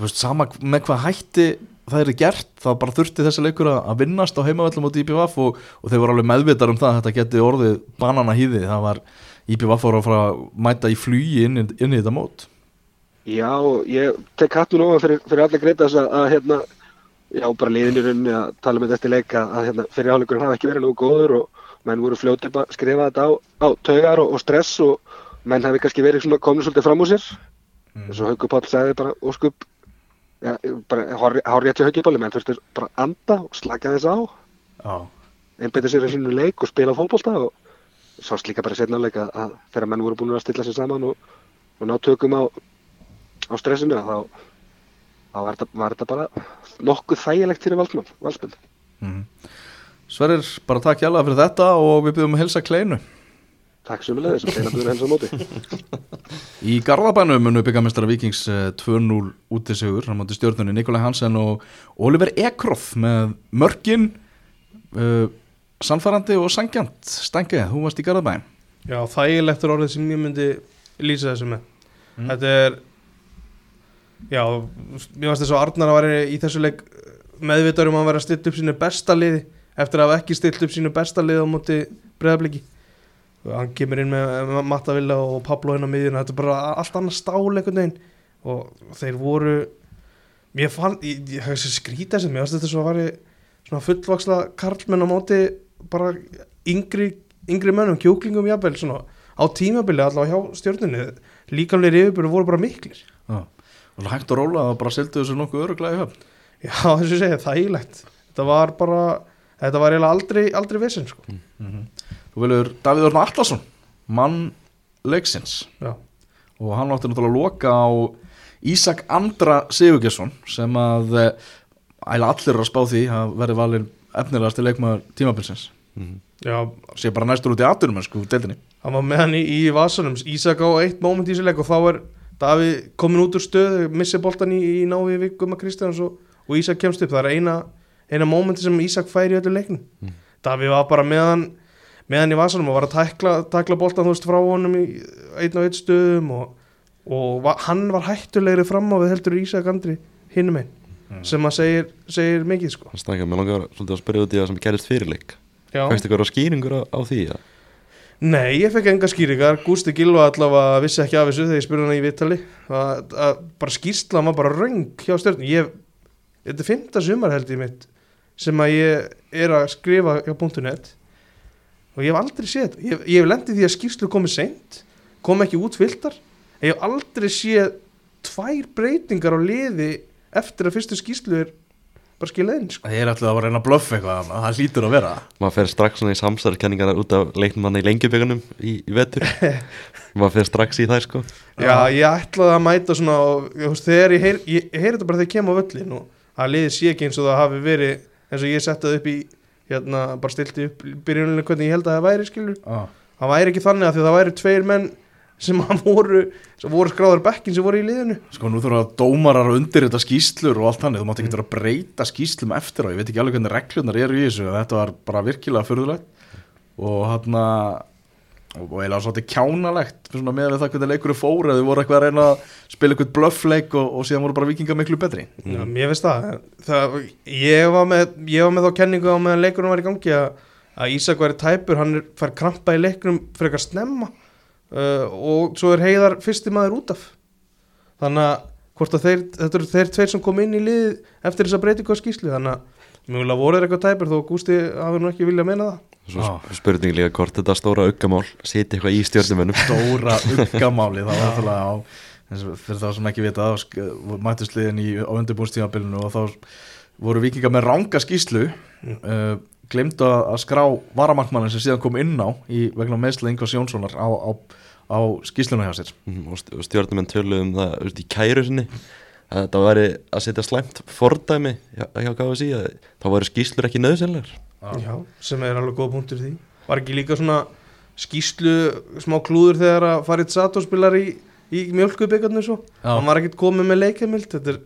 veist, sama með hvað hætti það er gert Það bara þurfti þessi leikur að vinnast á heimavöllum út í IPVF og, og þeir voru alveg meðvitar um það að þetta geti orðið banana hýði. Það var IPVF voru að fara að mæta í flugi inn, í- inn í þetta mót. Já, ég tek hattun ofan fyrir, fyrir alla greita þess að, að hérna, já, bara liðin í rauninni að tala með þetta eftir leik að, hérna, fyrir áleikurinn hafa ekki verið nú góður og menn voru fljótið að skrifa þetta á, á taugar og, og stress og menn hafi kannski verið komin svolítið fram úr sér. Eins og Haukur Páll sagði bara óskup já, bara hár rétt hjá Hauki Páli menn þurftu bara að anda og slaka þess á. Já, einbeita sér að sínu leik og spila fótbolta og sást líka bara setna leik að, þegar menn voru búin að stilla sér saman og, og ná tökum á, á stressinu þá, þá var, þetta, var þetta bara nokkuð þægilegt fyrir valsmann, valsmenn. Sverrir, bara takk hjá fyrir þetta og við byrjum að helsa kleinu. Takk sömulegis þeirra búin að hensa á móti. (laughs) Í Garðabænum munu byggamestara Vikings eh, 2-0 útisigur, hann mátti stjórnunni Nikolai Hansen og Oliver Ekroth með mörkin uh, sannfærandi og sangjant Stengi, þú varst í Garðabæn Já, þægilegt er orðið sem ég myndi lýsa þessu með. Mm. Þetta er Já, mér varst þess að Arnar vera í þessu leik meðvitaður um að vera að stilla upp sínu besta liði eftir að hafa ekki stilt upp sínu besta liði á móti breðabliki hann kemur inn með með Matta Villa og Pablo inn á miðjuna. Þetta er bara allt annað stál einhvern veginn. Og þeir voru mér fann, ég, ég hef þessi skrýta sem mér varst þetta svo að væri svona fullvaksla karlmenn á móti bara yngri, yngri mönnum, kjúklingum jafnvel svona á tímabili allavega hjá stjórnunni líkamlega yfirbyrðu voru bara miklir. Já. og það hægt að róla það bara sildu þessu nokkuð öruglega í höfn. Já þess að segja, þægilegt. Þetta var bara, þetta var eiginlega aldrei aldrei vesen sko. Þú vilur Davíð Örn Allarsson mann leiksins. Já, og hann átti náttúrulega að loka á Ísak Andra Sigurgesson sem að eh, æla allir að spá því að verði valin efnilegast til leikmaður tímabilsins. Mhm. já. Sé bara næstur út í aðdurum sko, deildinni. Hann var með hann í, í vasanum. Ísak á eitt moment í þessu leik og þá er Davíð komin út úr stöð missi boltan í, í návi við Guma Kristjáns og, og Ísak kemst upp, það er eina eina momenti sem Ísak fær í öllu leiknum Mm. Davíð var bara með hann með hann í vasanum og var að tækla, tækla boltan þú veist frá honum í einn og einn stöðum og, og va, hann var hættulegri fram á við heldur Ísak Andri hinum einn Mm. sem að segir, segir mikið sko Hann snakka, mér langar svolítið að spyrja út í það sem gerist fyrirleik Já. Fæstu ykkur á skýringur á, á því? Ja? Nei, ég fekk enga skýringar Gústi Gilva allavega vissi ekki af þessu þegar ég spurði hann í vittali bara skýrslan var bara röng hjá stjórn ég, þetta er fymta sumar held ég mitt sem að ég er að skrifa hjá .net. Og ég hef aldrei séð þetta. Ég, ég hef lendið því að skýrslu komið seint kom ekki út fylltar ég hef aldrei séð tvær breytingar á liði eftir að fyrstu skýrslu er bara skilað inn sko. Það er alltaf að reyna að blöffa eitthvað það hlýtur að vera. Maður fer strax svona í samstarfkenningar út af leiknumanna í lengjubögunum í, í vetur. (laughs) Maður fer strax í þær sko. Já, ég ætlaði að mæta svona og, veist, þegar ég heyri, ég, ég heyri þetta bara þegar ég kem á völlin og að liðið sé ekki eins og það hafi verið eins og ég setti það upp í hérna, bara stilti upp byrjuninu hvernig ég held að það væri skilur, Já. það væri ekki þannig að því að það væri tveir menn sem að voru sem voru skráður bekkin sem voru í liðinu. Sko nú þurfa dómarar að undir þetta skýslur og allt þannig, þú mátt ekki vera að breyta skýslum eftir á, ég veit ekki alveg hvernig reglunar eru í þessu, þetta var bara virkilega furðulegt. Og hann og eiginlega svolítið kjánalegt með það hvernig leikurinn fór eða þau voru eitthvað að reyna að spila eitthvað bluffleik og, og síðan voru bara vikinga miklu betri. Já, mér finnst það, það ég, var með, ég var með þá kenningu á meðan leikurinn var í gangi að, að Ísak væri tæpur hann fær krampa í leiknum fyrir eitthvað snemma. Uh, og svo er heiðar fyrsti maður út af. Þannig að hvort að þeir, þetta eru þeir tveir sem kom inn í lið eftir þessa breytingu á skýslu þannig að mjögulega voru þeir eitthvað tæpur þó að Gústi hafi nú ekki viljað meina það. Spurning líka hvort þetta stóra aukamál siti eitthvað í stjórnumönnum stóra (laughs) uggamáli það var náttúrulega á fyrir þá sem ekki vita þá sk- mættust liðin í á undirbúnstímabilinu og þá voru vikingar með ranga skýslu uh, glemdu að skrá varamarkmannin sem síðan kom inn á í vegna meðsla Ingvars Jónssonar á, á, á skýsluna hjá sér. Mhm, og st- og stjórnumenn töluðu um það veist, í kæru sinni að þetta væri að setja slæmt fordæmi hjá, hjá KFC þá væri skýslur ekki nöðsynlegar Já, sem er alveg góð punktur í því. Var ekki líka svona skýslu smá klúður þegar að Farid Sato spilar í, í mjölkubyggarnu svo. Hann var ekkert komið með leikjamild Þetta er,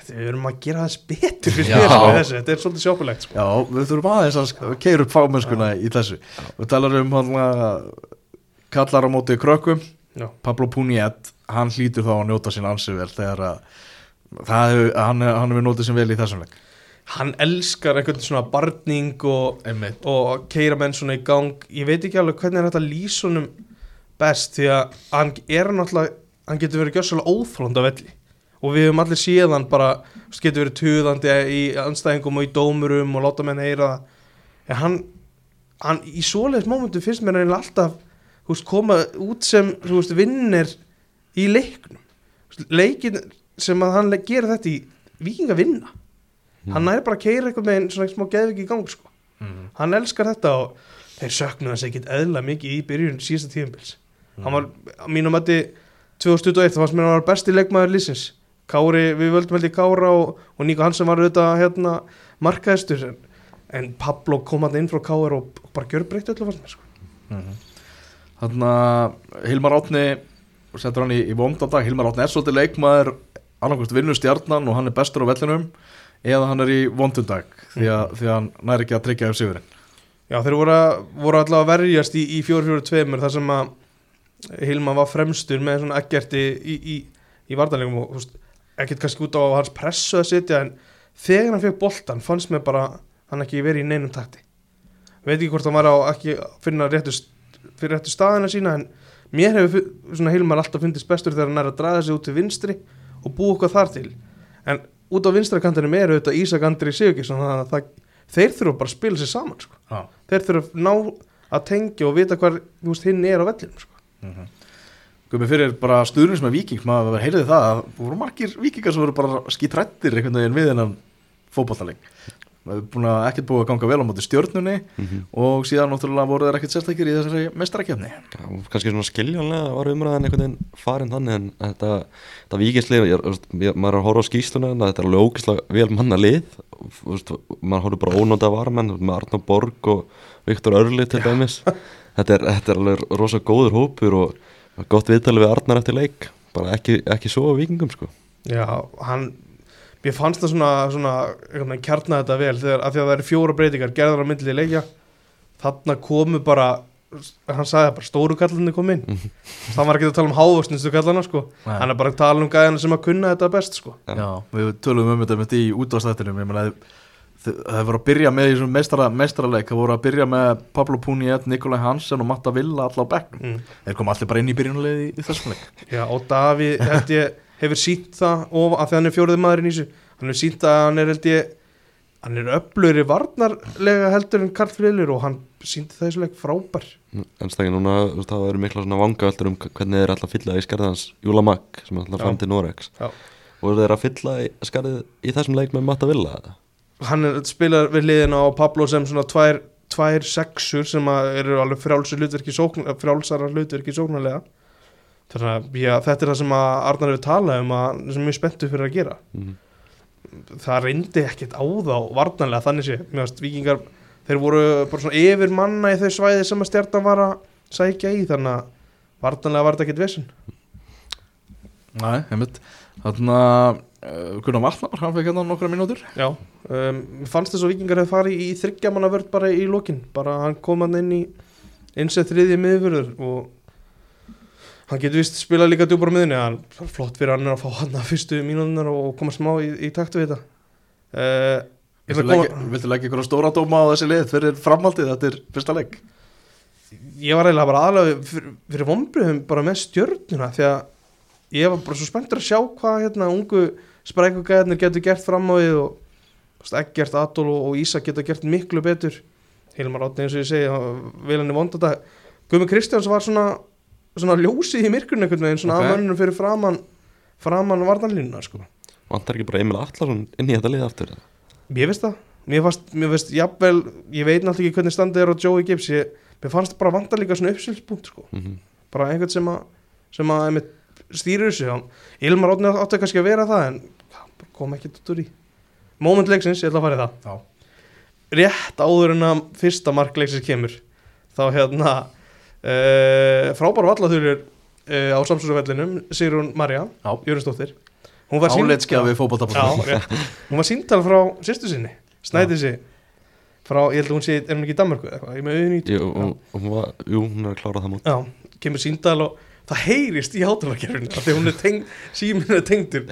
þetta við erum að gera þess betur fyrir sko, þessu, þetta er svolítið sjópulegt sko. Já, við þurfum aðeins að keira upp fámennskuna í þessu. Við talar um hann kallar á móti krökkum. Já. Pablo Puniet, hann hlýtur þá að njóta sín ansið vel þegar að það hann, hann hefur notið sem vel í þessum leik hann elskar einhvern svona barning og, og keira menn svona í gang. Ég veit ekki alveg hvernig er þetta lýsa honum best því að hann er náttúrulega hann getur verið gjössalega óþrónd af velli. Og við höfum allir síðan bara veist, getur verið tuðandi í anstæðingum og í dómurum og láta menn heyra það. En hann, hann í svoleiðis mómentu finnst mér eiginlega alltaf veist, koma út sem veist, vinnir í leiknum. Leikin sem að hann gerir þetta í vikinga vinna hann næri bara að keira eitthvað með einn svona smá geðvik í gang sko. Mhm. hann elskar þetta og þeir söknuðu hans ekkit eðla mikið í byrjun síðasta tíðanbils hann var, mínum mati 2021, það fannst mér að hann var besti leikmaður lýsins Kári, við völdum held í Kára og, og Níko Hansen var auðvitað hérna markaðistur en, en Pablo kom hann inn frá Kára og, og bara gjör breytt öllu fannst mér sko. Þannig að Hilmar Átni setur hann í, í vomdandag Hilmar Átni er svolítið leikmaður annarkvæmst vinnu stjarnan og hann er bestur á vellinum eða hann er í vondundag því, að- því að hann næri ekki að tryggja ef sigurinn. Já, þeir voru, voru allavega að verjast í, í 4-4-2 þar sem að Hilma var fremstur með svona ekkerti í, í, í vartanlegum og ekkert kannski út á hans pressu að sitja en þegar hann fekk boltan fannst mér bara hann ekki verið í neinum takti. Veit ekki hvort hann var á ekki finna réttu, fyrir réttu staðina sína en mér hefur Hilmar alltaf fundist bestur þegar hann er að draga sig út til vinstri og búa eitthvað þar til. En út á vinstra kantinum er auðvitað Ísak Andri það, þeir þurfa bara að spila sér saman sko. Já. þeir þurfa að ná að tengja og vita veist, hinn er á vellinu sko. Guðmi fyrir bara stuðnins með viking maður heyrði það að voru margir vikingar sem voru bara skítrættir einhvern veginn við hennan fótballtaleg það er búin að ekkert búið að ganga vel á móti stjórnunni og síðan náttúrulega voru þeir ekkert sérstakir í þessari mestarakefni Já, kannski svona skiljanlega var umræðan einhvern veginn farin þannig en þetta, þetta ég, maður er að horfa á skýsluna en þetta er alveg ógeðslega vel manna lið. Maður horfður bara ónóta varamenn með Arnó Borg og Viktor Örli til dæmis. Þetta er, þetta er alveg rosa góður hópur og gott viðtalið við Arnar eftir leik. Bara ekki, ekki svo á vikingum sko. Já, hann mér fannst það svona, svona einhvern veginn kjarna þetta vel þegar af því að það eru fjóra breytingar gerðar á myndli leikja þarna komu bara hann sagði bara stóru kallinni kom inn það var ekki að tala um hávöxnistu kallana sko. Hann er bara að tala um gæðana sem að kunna þetta best sko. Já. Við tölum um þetta með því í útváðstættinum það voru að byrja með í þessum meistara, meistaraleik, það voru að byrja með Pablo Puniet, Nikolai Hansen og Matta Villa alla á bekknum, mm. þeir kom allir bara inn í byrjunulegi í, í þessum leik Já, og Davíð held ég hefur sínt það og að því hann er fjóruði maðurinn í þessu. Hann hefur sínt að hann er held ég hann er öflugri varnarlega heldur en Karl Friðlur og hann síndi það í þessu leik frábær. En stakki núna, það eru mikla svona vangaveldur um hvernig þeir að fylla í skarðans Júla Magg sem Já. fram til Norex Já. og þeir að fylla í skarðið í þessum leik með Matta Villa? Hann spilar við liðina á Pablo sem svona tvær, tvær sexur sem eru alveg frjálsar hlutverki sóknarlega já, þetta er það sem að Arnar hefur talað um að sem er mjög spenntu fyrir að gera. Mhm. það reyndi ekkert á þá varnarlega þannig sé, veist vikingar þeir voru bara svona yfir manna í þau svæði sem að stjartan var að sækja í þannig að varnarlega var þetta ekkert vesen. Nei, einmitt. Þannig að uh, Gunnar Vatnar, hann fekk hérna nokkra mínútur. Já, um, fannst þess að vikingar hefði farið í þryggjamanna vörð bara í lokin. Bara hann kom hann inn í eins eða þriðji miðvörður og hann getur vist spilað líka djúpar á miðunni hann er flott fyrir hann að fá hann að fyrstu mínútunar og koma smá í, í takt við þetta. Uh, Viltu leggja, ykkur stóra dóma á þessi lið fyrir framhaldið, þetta er fyrsta leik. Ég var eiginlega bara aðlega fyrir, fyrir vonbröðum bara með stjörnuna því að ég var bara svo spenntur að sjá hvað hérna ungu sprækugæðinir getur gert fram á við og Eggert, Adol og, Ísak geta gert miklu betur. Hilmar Átni eins og ég segi vel henni vond þetta. Guðmi Kristjáns var svona, svona ljósið í myrkurinn einhvern veginn svona Ok. okay. afmönnum fyrir framann framann varnarlínuna sko vantar ekki bara Emil Allarsson inn í þetta lið aftur? Mér finnst það Mér fannst, mér finnst, jafnvel, ég veit náttúrulega ekki hvernig standið er á Joey Gibbs ég, Mér fannst bara vantar líka svona uppsýlspunkt sko. Mhm. Bara einhvern sem að sem að einmitt, stýrir þessu hann. Ilmar Átni átti kannski að vera það en kom ekki út úr í Moment leiksins, ég ætla að fara í það Já. Rétt áður en að fyrsta mark leiksins kemur þá hérna uh, frábær vallaþurur uh, á samsóðsvellinum Sigrun Marja, Já. Jörnsdóttir Hún var síntal frá sýstu sinni Snæði sig Frá, ég held að hún sé, er hún ekki í Danmarku eða eitthvað? Ég með auðvitað Jú, jú, hún er að klára það mót. Já, kemur síndal og það heyrist í hátalarkerfinu af því hún er tengd, síminn er tengdur.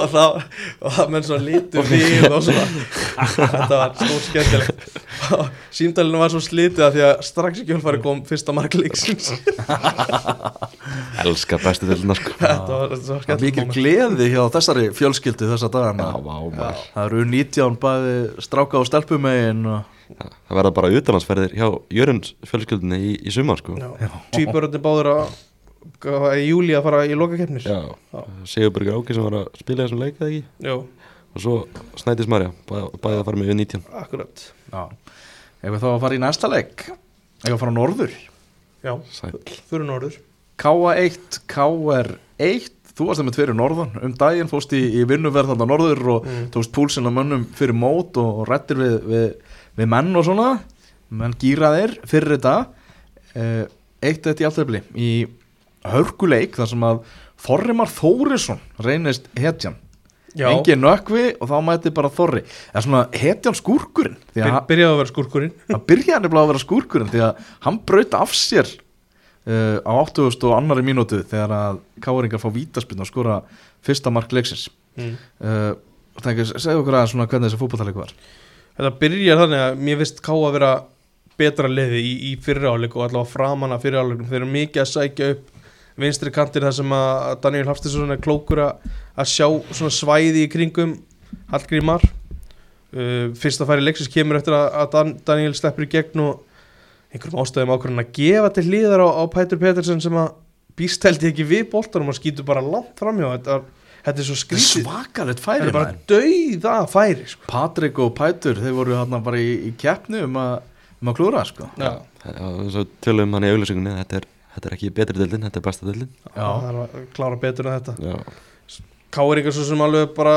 Og það, og það menn svo litur við og svona þetta var stór skemmtilegt og símdalinu var svo slitið að því að strax í kjölfari kom fyrsta mark leiksins. Elskar bestu dildina sko. Þetta var svo mikil skemmtilegt gleði hjá þessari fjölskyldu þessa dagana. Já, Það eru 19 bæði stráka og stelpumegin og... Það verða bara utanlandsferðir hjá Jörunds fjölskyldinni í, í sumar sko. Svíbörðin báður að í júli að fara í lokakeppnir? Já, Sigurbergur Áki sem var að spila þessum leik eða ekki? Jó, og svo Snædís Marja, bæ, bæði að fara með U19 akkurat. Já. Ef við þá að fara í næsta leik? Ef við að fara á norður? Já, Sæl fyrir norður. K1, KR1 Þú varst það með tverir norðan. Um daginn fóst í, í vinnuverð þarna norður og Mm. tókst púlsinn að mönnum fyrir mót og, og rættir við, við, við menn og svona. Menn gýraðir fyrir þetta. Eh, Eitt eitt í alltafli í hörkuleik þar sem að Þorrimar Þórisson reynist hetjan. Engin nökvi og þá mæti bara Þorri. Eða svona hetjan skúrkurinn því að byr, hann- byrjaði að vera skúrkurinn. (laughs) hann byrjaði að vera skúrkurinn því að hann braut af sér uh, á 80 og annari mínútu þegar að káringar fá vítaspinn og skora fyrsta mark leiksins. Mm. uh, segja okkur aðeins svona hvernig þessi fótballtaleik var. Þetta byrjar þannig að mér finnst Ká að vera betra liði í, í fyrri áleik og allavega framan af fyrri áleikum þeir eru mikið að sækja upp vinstri kantir þar sem að Daniel Hafstinsson er klókur að, að sjá svona svæði í kringum Hallgrímar uh, fyrsta færi leiksins kemur eftir að, að Dan, Daniel sleppur í gegn og einhverjum ástæðum ákvörðin að gefa til hlýðar á, á Pætur Petersen sem að býst held ég ekki við boltanum og skýtur bara langt framjá þetta, þetta er svo skrítið Svakalegt þetta færi er bara dauða færi sko. Patrik og Pætur þeir voru hérna bara í, í keppni um að, um að klúra sko. Já. Svo tölum hann í auglýsingunni þetta er, þetta er ekki betri dildin, þetta er besta dildin Já. það er að klára betur en þetta. Já, Káringar svo sem alveg bara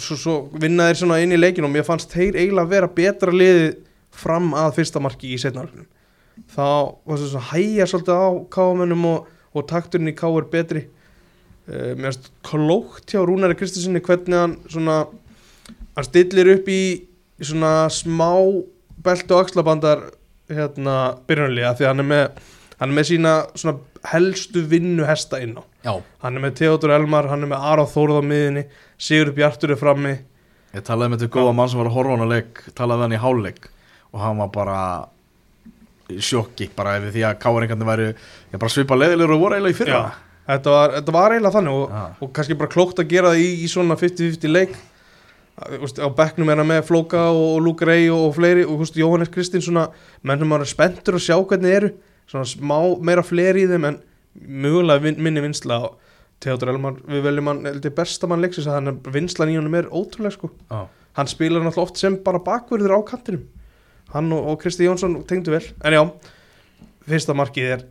svo, svo vinna þeir svona inn í leikinu og mér fannst þeir eiginlega vera betra liði fram að fyrsta marki í setnarögnum þá var svo svona hæja svolítið á káamennum og, og takturinn í ká er betri. Uh, mér finnst klókt hjá Rúnari Kristinsinni hvernig hann svona hann stillir upp í svona smá beltu og axlabandar hérna byrjunarlega því hann er með hann er með sína svona helstu vinnu hesta inn á Já. hann er með Theodor Elmar, hann er með Aron Þórð á miðinni Sigur Bjartur er frammi Ég talaði með þetta góða mann sem var að horfa á hana leik talaði við hann í hálfleik og hann var bara í sjokki bara yfir því að káringarnir væri ég bara svipa leiðilegur og voru eiginlega í fyrra Já. þetta var, þetta var eiginlega þannig og, Já. og kannski bara klókt að gera það í, í svona 50-50 leik Á- þú veist, á bekknum er hann með Flóka og Luke Ray og, og fleiri og Jóhannes Kristinn svona menn sem maður er spenntur að sjá hvernig þeir eru svona smá meira fleiri í þeim en mögulega vin, minni vinsla og Theodor Elmar, við veljum hann heldur besta mann leiksins að hann er vinslan í honum er ótrúlega sko. Já. hann spilar náttúrulega oft sem bara bakverður á kantinum. Hann og, og Kristi Jónsson tengdu vel. En já, fyrsta markið er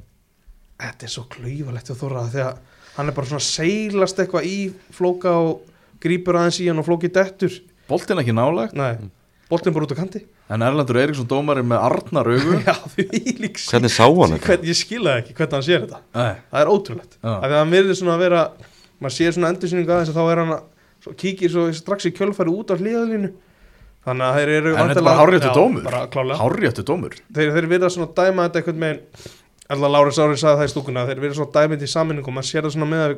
þetta er svo klauvalegt hjá Þorra að hann er bara svona seilast eitthvað í flóka og grípur aðeins í hann og flóki dettur. Boltinn ekki nálægt. Nei, boltin bara út á kanti en Erlendur Eriksson dómari með Arnar augu (laughs) já, því lík hvernig sá hann þetta? hvern, ég skilaði ekki hvernig hann sér þetta Nei. það er ótrúlegt Já. af því að hann verður svona að vera maður sér svona endursýningu aðeins að þá er hann að svo kíkir svo strax í kjölfæri út á hliðalínu þannig að þeir eru En þetta er væntanlega- bara hárréttur Já, dómur. bara klálega Hárréttu dómur þeir, þeir verða svona að dæma þetta einhvern veginn alltaf Lárið Sárið sagði það í stúkuna þeir verða svona að dæma þetta í sammenningu maður sér það svona með að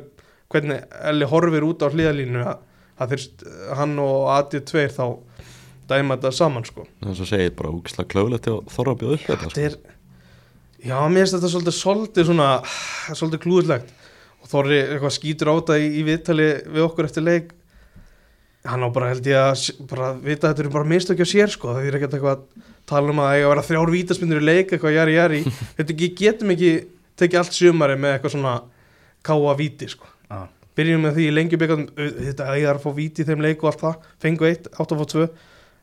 hvernig Elli horfir út á hliðalínu að, að þeir, hann og AD2 þá dæma þetta saman sko. Þess að segja bara úkislega klögulegt til að þorra að bjóða upp þetta þetta er já, mér finnst þetta svolítið svolítið svona svolítið klúðlegt og Þorri eitthvað skýtur á þetta í, í viðtali við okkur eftir leik. Hann á bara held ég að bara vita að þetta eru bara mistökja sér sko. Það er ekkert eitthvað að tala um að það eiga að vera þrjár vítaspinnur í leik eitthvað jari jari. (laughs) Þetta getum ekki tekið allt sumari með eitthvað svona káa víti sko. Já. byrjum með því í lengjubíkandum þetta eiga að fá víti í þeim leik og allt það. Fengu eitt, átt að fá tvö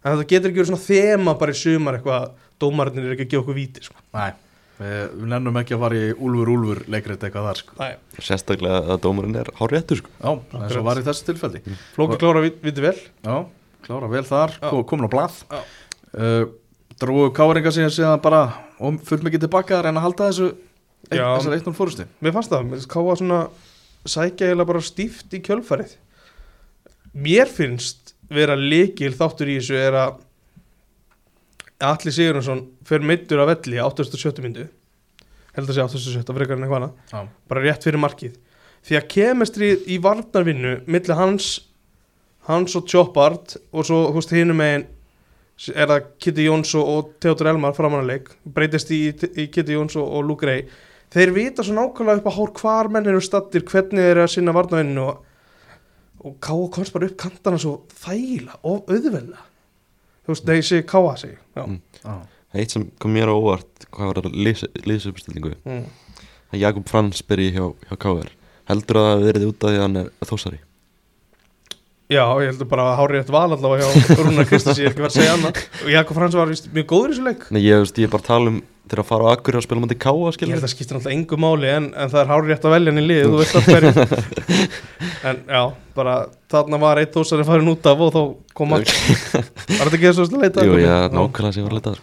en þetta getur ekki verið svona þema bara í sumar eitthvað að dómarinn er ekki að gefa okkur víti sko. Nei, við, við nennum ekki að fara í úlfur úlfur leikrið eitthvað þar sko. Nei, sérstaklega að dómurinn er háréttur sko. Já, eins og var í þessu tilfelli. Flóki klára vit, viti vel. Já, klára vel þar, komin á blað. Já. uh, Dróðu káringa síðan síðan bara og fullt mikið tilbaka að reyna að halda þessu þessar eitt núl fórustu Mér fannst það, mér káa svona sækja eiginlega bara stíft í kjölfarið. Mér finnst vera líkil þáttur í þessu er að Alli Sigurðarsson fer meittur á velli á 87. myndu held að segja 87. frekar en eitthvað annað Já. bara rétt fyrir markið því að kemestrið í varnarvinnu milli hans hans og Chopard og svo húst hinum megin er það Kitty Jóns og, Theodor Elmar framanleik breytist í, í Kitty Jóns og, Luke Ray þeir vita svo nákvæmlega upp á hár hvar menn eru stattir hvernig þeir eru að sinna varnarvinnu og, og Káa komst bara upp kantana svo þægila og auðvelda þú veist, nei, ég segi Káa segi. Mm. Já. Eitt sem kom mér á óvart hvað var að liðsupstillingu Mm. að Jakob Frans byrji hjá, hjá KR heldur að það verið út af því að hann er þósari Já, ég heldur bara að hári rétt val allavega hjá Rúnar Kristins, ég er ekki verið að segja annað. Og Jakob Frans var víst mjög góður í þessu leik. Nei, ég, veist, ég er bara að tala um til að fara á Akkur og spila mútið Káa Ég skilur held að það skiptir náttúrulega engu máli en, en það er hári rétt að velja hann í lið, þú veist alltaf hverju. (laughs) En já, bara þarna var eitt þósari farin út af og þá kom að Var þetta ekki þessu að leita? Jú, já, nákvæmlega sem ég var að leita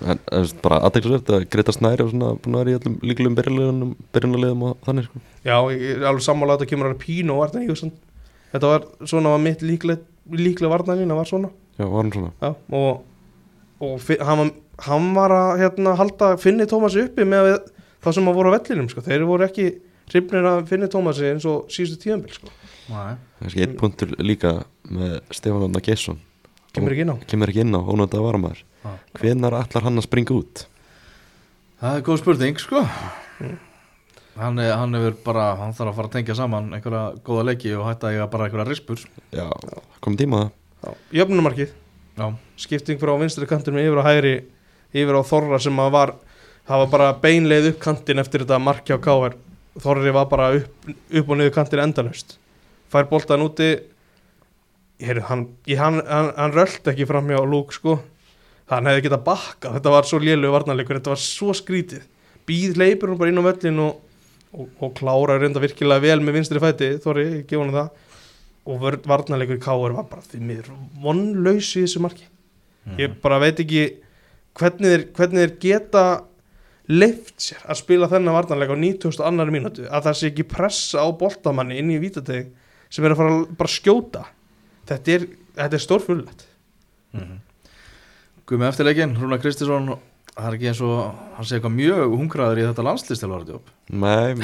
þetta var svona var mitt líklega, líklega vartanlína var svona Já, var svona Já, og, og hann, var, hann var að hérna, halda Finni Tómas uppi með við, það sem að voru á vellinum sko. þeir voru ekki hrifnir að Finni Tómasi eins og síðustu tíðanbíl sko. Nei. Kannski einn punktur líka með Stefán Anna Gesson kemur ekki inn á kemur ekki inn á ónönda Já. hvenar ætlar hann að springa út Það er góð spurning sko hann, er, hann hefur bara, hann þarf að fara að tengja saman einhverja góða leiki og hætta að eiga bara einhverja rispur. Já, komið tíma það. Jöfnumarkið, Já, skipting frá vinstri kantinum yfir á hægri yfir á Þorra sem að var það var bara beinleið upp kantin eftir þetta marki á Káar Þorri var bara upp, upp og niður kantin endalaust. Fær boltan úti. Heru, hann, ég, hann, hann, hann rölt ekki fram hjá Lúk sko. Hann hefði getað bakka, þetta var svo lélu varnarleikur, þetta var svo skrítið. Býð leipur hún bara inn á völlin og, og, og klára reynda virkilega vel með vinstri fæti, Þorri, ég gefa hann það. Og varnarleikur Káar var bara því miður vonlaus í þessu marki. Ég bara veit ekki hvernig þeir, hvernig þeir geta leift sér að spila þennan varnarleik á 90. annari mínútu. Að það sé ekki pressa á boltamanni inn í vítateg sem er að fara að bara skjóta. Þetta er, er stórfullett Guð með eftirleikin, Rúnar Kristinsson það er ekki eins og hann sé eitthvað mjög hungraður í þetta landslýstilvarðjóp Nei,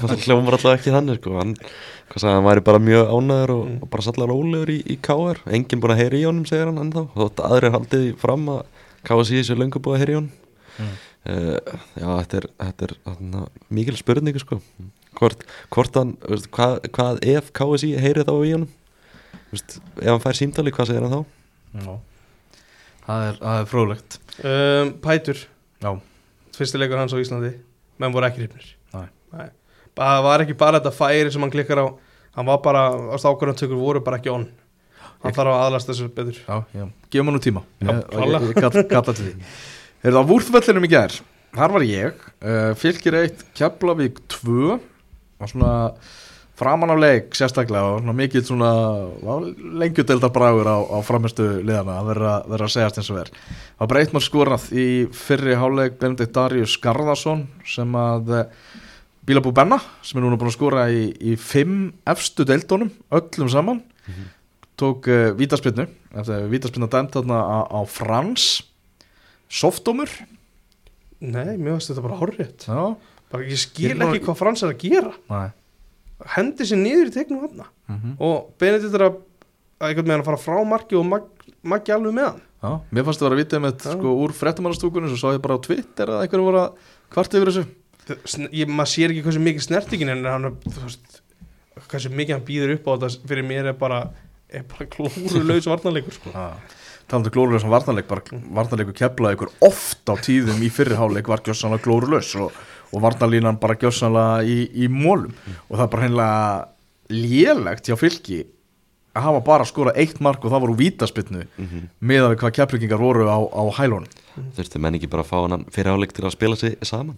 það (laughs) hljómar alltaf ekki þannig sko. hann, hvað sagði, hann væri bara mjög ánæður og, og bara sallar rólegur í, í KR enginn búin að heyra í honum, segir hann ennþá þótt aðrir haldið fram að KSI sé löngu búið að heyra í honum Mm. uh, Já, þetta er, þetta er þarna, mikil spurningu sko. hvort, hvort hann, veist, hvað, hvað ef KSI heyri þá í honum veist, ef hann fær símtali, hvað segir hann þá? Já Það er, það er fróðlegt um, Pætur, Já, fyrsti leikur hans á Íslandi. Menn voru ekki hrifnir. Nei. það var ekki bara þetta færi sem hann klikkar á. Hann var bara, á stákvarðantökur voru bara ekki on. Hann þarf að aðlast þessu betur. Já, já, gefum hann nú tíma. Já, Ég-. Ég, ég kalla, til því. Er það á vúrþvellinum í gær Þar var ég, uh, fylgir eitt Keflavík 2 og svona framan á leik sérstaklega og mikið svona lengjudeldar bragur á, á framistu liðana að vera, vera að segjast eins og ver Það breytt maður skornað í fyrri háleik Benedikt Darius Garðarsson sem að eh, Bílabú Benna sem er núna búin að skora í, í fimm efstu deildónum, öllum saman tók uh, vítaspinnu eftir vítaspinna dæmt þarna á, á Frans. Softómur nei, mér finnst þetta bara horrið Já, bara ég skil ekki hvað Frans er að gera. Næ hendi sér niður í tegnum hann mm og Benedikt er að að einhvern veginn að fara frá marki og mag, maggi alveg með hann. Já, mér fannst það að vera vita með sko úr frettamannastúkunum svo sá ég bara á Twitter að einhverju voru að kvart yfir þessu. Ég, maður sér ekki hversu mikið snertingin en hann þú veist, hversu mikið hann býður upp á þetta fyrir mér er bara er bara klúrulaus varnarleikur sko. talandi glórulegs um varnarleik bara varnarleiku keflaði ykkur oft á tíðum í fyrriháleik var gjössanlega glórulegs og, og varnarlínan bara gjössanlega í, í mólum og það er bara hreinlega lélegt hjá fylki að hafa bara skorað eitt mark og það voru vítaspinnu Mm -hmm. með að hvað keflingingar voru á, á hælunum. Þurfti menn ekki bara að fá hann fyrir áleik til að spila sig saman?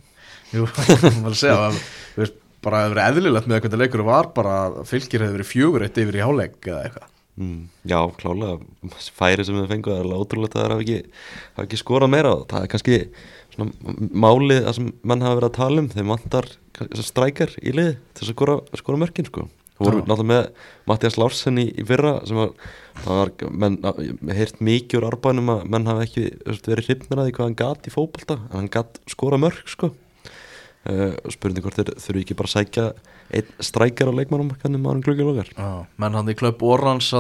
Jú, (laughs) maður að segja. Að þú veist, bara að vera eðlilegt með að hvernig leikur var bara að fylgir hefur verið fjögur eitt yfir í háleik eða eitthvað. Mm, Já, klálega. Færi sem við fengum það er alveg ótrúlega að það hafa ekki, hafa ekki skorað meira. Og það er kannski málið það sem menn hafa verið að tala um þeim vantar strækjar í lið til þess að skora, skora mörkin sko. Þú voru náttúrulega með Mattias Larsen í, í fyrra sem var, var menn, heirt mikið úr árbænum að menn hafa ekki verið hrifnir að því hvað hann gat í fótbolta en hann gat skora mörg sko. Uh, spurning hvort þeir þurfi ekki bara að sækja einn strækjar á leikmannum kannum maður gluggi lokar Já, menn hann í klöpp Orans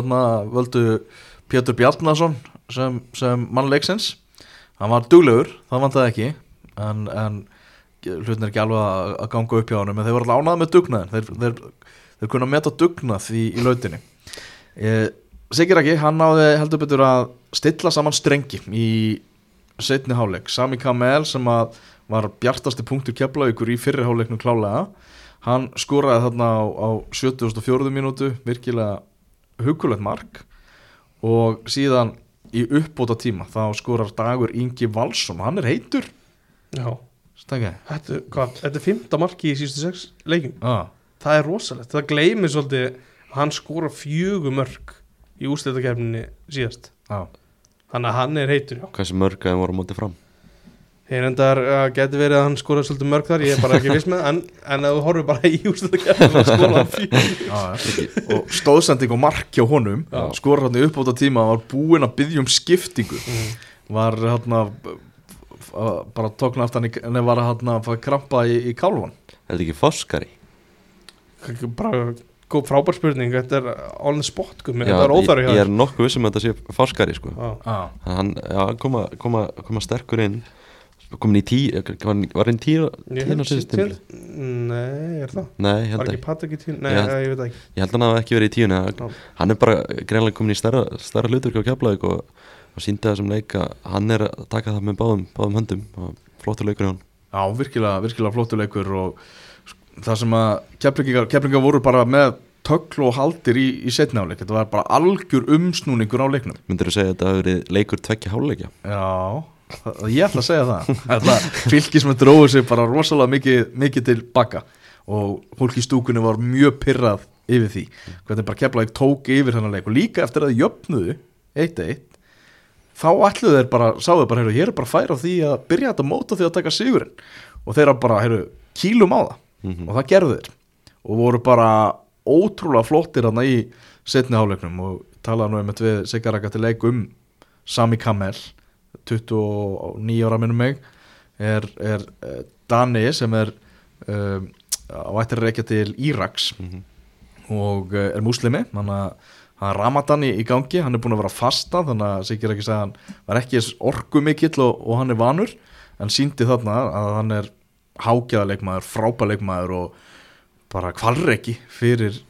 völdu Pétur Bjarnason sem, sem mann leiksins hann var duglegur, það vantaði ekki en, en hlutin er ekki alveg að, að ganga upp hjá hann en þeir voru alltaf ánað með dugnaðin þeir, þeir, þeir kunna meta dugnað í, í lautinni. E, Sigir ekki, hann náði heldur betur að stilla saman strengi í setni háleik, Sami Kamel sem að var bjartasti punktur keflaugur í fyrri háleiknum klálega hann skoraði þarna á, á 74. mínútu virkilega hugulegt mark. Og síðan í uppbóta tíma þá skorar Dagur Ingi Valsson hann er heitur. Þetta, hvað, þetta er fymta marki í síðustu sex leikum ah, Það er rosalegt, það gleymir svolítið hann skora fjögur mörg í úrslitakefninni síðast. Ah. Þannig að hann er heitur, já. Hversu mörg að þeim voru á móti fram Ég reyndar að geti verið að hann skora svolítið mörg þar, ég er bara ekki viss með en, en að þú horfir bara í úrslitakefninni og skora (laughs) ah, og stóðsending og mark hjá honum Já. skorar hann í uppbóta tíma hann var búinn að byggja um skiptingu Mm. var hann að bara tókna aftan en var hann að fá krampa í, í kálvan Er þetta ekki Foskari? bara góð frábær spurning þetta er on the spot Já, þetta er óþarri hjá ég, ég er nokkuð vissum að þetta sé Foskari sko. Já. ah. hann já, koma, koma, koma sterkur inn komin í tí var, var einn tíu tíu á held- síðust tímli til- Nei, er það? nei, ég Var held, ekki ekki, Patrik í tíun? Nei, Ég ég, held- ég veit það ekki ég held að hann hafi ekki verið í tíunni Já. hann er bara greinlega komin í stærra, stærra hlutur á keflaðik og, og síndi þessum leik að hann er að taka það með báðum, báðum höndum og flottur leikur í hann Já, virkilega, virkilega flottuleikur og það sem að keflingar, keflingar voru bara með tökl og haldir í, í setnáleik, þetta var bara algjör umsnúningur á leiknum myndur þú segja að þetta hafi verið leikur tvekja háleikja Já, það, ég ætla að segja það. Ætla, Fylgis með dróðu sig bara rosalega mikið, mikið til baka. Og fólk í stúkunni var mjög pyrrað yfir því, hvernig bara keflaði tók yfir þennan leik. Og líka eftir að jöfnuðu 1-1 þá ætluðu þeir bara, sáðu þeir bara, heyrðu, ég er bara fær á því að byrja þetta móta því að taka sigurinn. Og þeir bara, heyrðu, kýlum á það. Mhm. og það gerðu þeir. Og voru bara ótrúlega flottir hann í setni háleiknum og talaði nú einmitt við Sigaraka til leik um Sami Kamel 29 ára minnum mig er, er uh, Dani sem er uh, á ættir reykja til Íraks Mhm. og uh, er að hann er Ramadan í, gangi hann er búin að vera fasta þannig að Sigur ekki segja hann var ekki orku mikill og, og hann er vanur en síndi þarna að hann er hágjaðaleikmaður, frábæleikmaður og bara kvalreki fyrir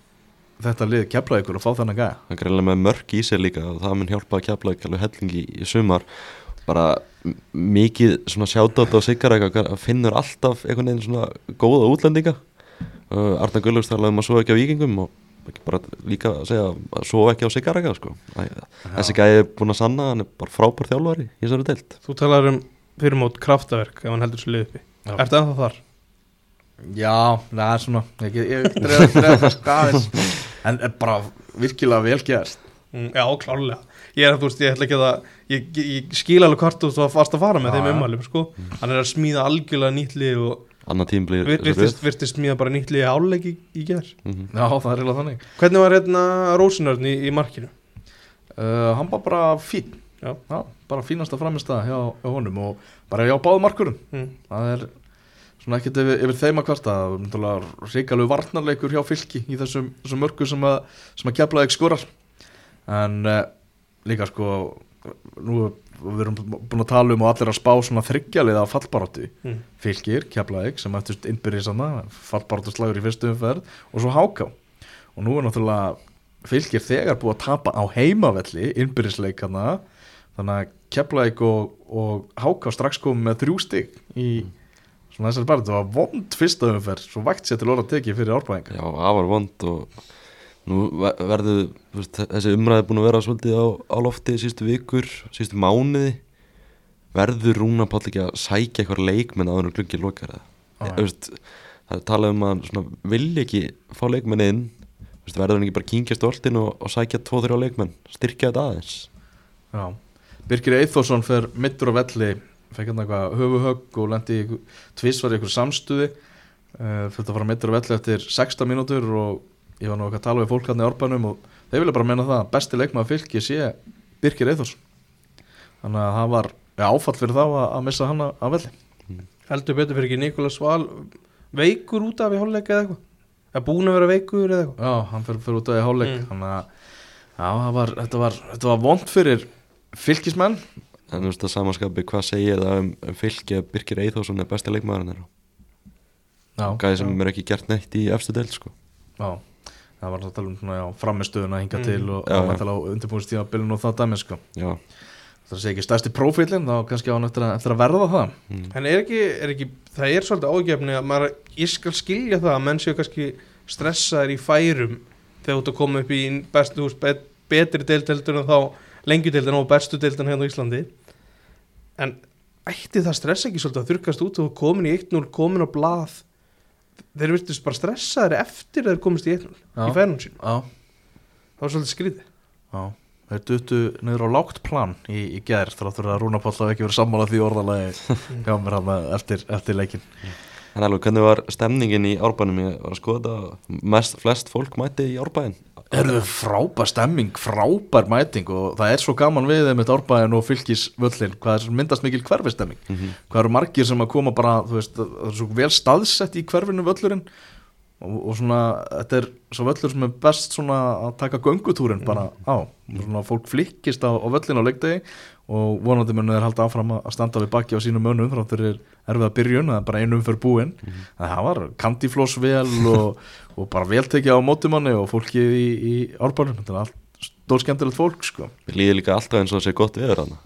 þetta lið keflaði ykkur og fá þennan gæja hann er greinlega með mörg í sig líka og það mun hjálpa að keflaðik alveg hellingi í sumar bara mikið svona sjátátt á Sigaræk finnur alltaf einhvern veginn svona góða útlendinga. Uh, Arna Gullust talaði um að svo ekki á vikingum og ekki bara líka að segja að svo ekki á Sigaræk sko. Þessi gæði er búin að sanna hann er bara frábær þjálfari í þessari deild. Þú talar um fyrirmót kraftaverk ef hann heldur svo lið uppi. Já. Ertu ennþá þar? Já, það er svona ég, ég, drefa það skafis en er bara virkilega vel gert Mm, já, klárlega Ég er að þú veist, ég ætla ekki að Ég, ég, ég skil alveg hvort þú var fast að fara með Já, þeim já. ummælum sko. Hann er að smíða algjörlega nýtt lið og virtist, virtist smíða bara nýtt lið í í, í ger mm Já, það er eiginlega þannig Hvernig var hérna Rósinörn í, í markinu? uh, Hann var bara fín Já. bara fínasta framistæða hjá, hjá honum og bara hjá báðu markurum Mm. það er svona ekkert yfir, yfir þeim að kvarta það er ríkalegu varnarleikur hjá fylki í þessum, þessum mörgu sem að, sem að keflaði skorar en uh, líka sko nú við erum búin að tala um og allir að spá svona þryggjalið af fallbaróttu Mm. fylgir, keflaðik sem eftir innbyrðisana fallbaróttu slagur í fyrstu umferð og svo háká. Og nú er náttúrulega fylgir þegar búið að tapa á heimavelli innbyrðisleikana þannig að keflaðik og, og háká strax komið með þrjú stig í svona þessari bara, þetta var vond fyrsta umferð svo vægt sér til orða tekið fyrir árbæðinga Já, afar vond og nú ver- verður þessi umræði búin að vera svolítið á, á lofti sístu vikur, sístu mánuði. Verður Rúna Páll ekki að sækja eitthvað leikmenn áður en glungi lokar eða. Þú veist, það er talað um að hann vilja ekki fá leikmenn inn. Verður hann ekki bara kynkja stoltin og, og sækja 2-3 leikmenn, styrkja þetta aðeins? Já. Birgir Eithórsson fer mittur á velli fekk hann eitthvað höfuhögg og lendi tvísvar í eitthvað samstuði. Uh, fyrir að fara mittur á velli eftir 16 mínútur og ég var nú að tala við fólk hann í orbanum og þeir vilja bara menna það að besti leikmaður fylki sé Birkir Eithors þannig að það var ja, áfall fyrir þá að, að missa hann af velli. Heldur betur fyrir ekki Nikolas Val veikur út af í hálfleik eða eitthvað? Er búin að vera veikur eða eitthvað? Já, hann fyrir, fyrir út af í hálfleik Mm. þannig að já, var, þetta var, þetta var vond fyrir fylkismenn. En þú veist að samanskapi, hvað segir það um, um fylki að Birkir Eithósson er besti leikmaðurinn þeirra? Já, Gæði sem er ekki gert neitt í efstu deild sko. Já það var að tala um svona, já, framistöðuna hinga Mm. til og, Já, og já. tala á undirbúinstíðabilinu og það dæmi sko Já, það sé ekki stærsti prófílinn, þá kannski á hann eftir að, eftir að verða það mm. en er ekki, er ekki það er svolítið ágefni að maður ég skal skilja það að menn séu kannski stressaðir í færum þegar þú ert að koma upp í bestu hús bet, betri deildeldur en þá lengjudeildin og bestu deildin hérna á Íslandi en ætti það stressa ekki svolítið að þurkast út og komin í 1-0, komin á blað þeir virtust bara stressaðir eftir að þeir komist í 1-0 Já. í færunum sín, Já, það var svolítið skrítið. Já. Þeir duttu niður á lágt plan í, í gær þráttur að Rúna Páll hafi ekki verið sammála því orðalagi (laughs) hjá mér hann eftir, eftir leikin En alveg, hvernig var stemningin í árbænum? Ég var að skoða þetta, mest, flest fólk mætti í árbæn Erðu frábær stemming, frábær mæting og það er svo gaman við þeim eitt árbæðin og fylgis völlin, hvað er myndast mikil hverfistemming Mhm. hvað eru margir sem að koma bara þú veist, það er svo vel staðsett í hverfinu völlurinn og, og svona þetta er svo völlur sem er best svona að taka göngutúrin bara á. Svona fólk flikkist á, á völlin á leikdegi og vonandi munið er halda áfram að standa við baki á sínum önum þrátt fyrir erfiða byrjun, það er bara einum fyrir búin. En það var kandifloss vel og, og bara vel tekið á mótumanni og fólki í, í árbænum. Þetta er allt stór skemmtilegt fólk sko. Mér líður líka alltaf eins og það sé gott viður hana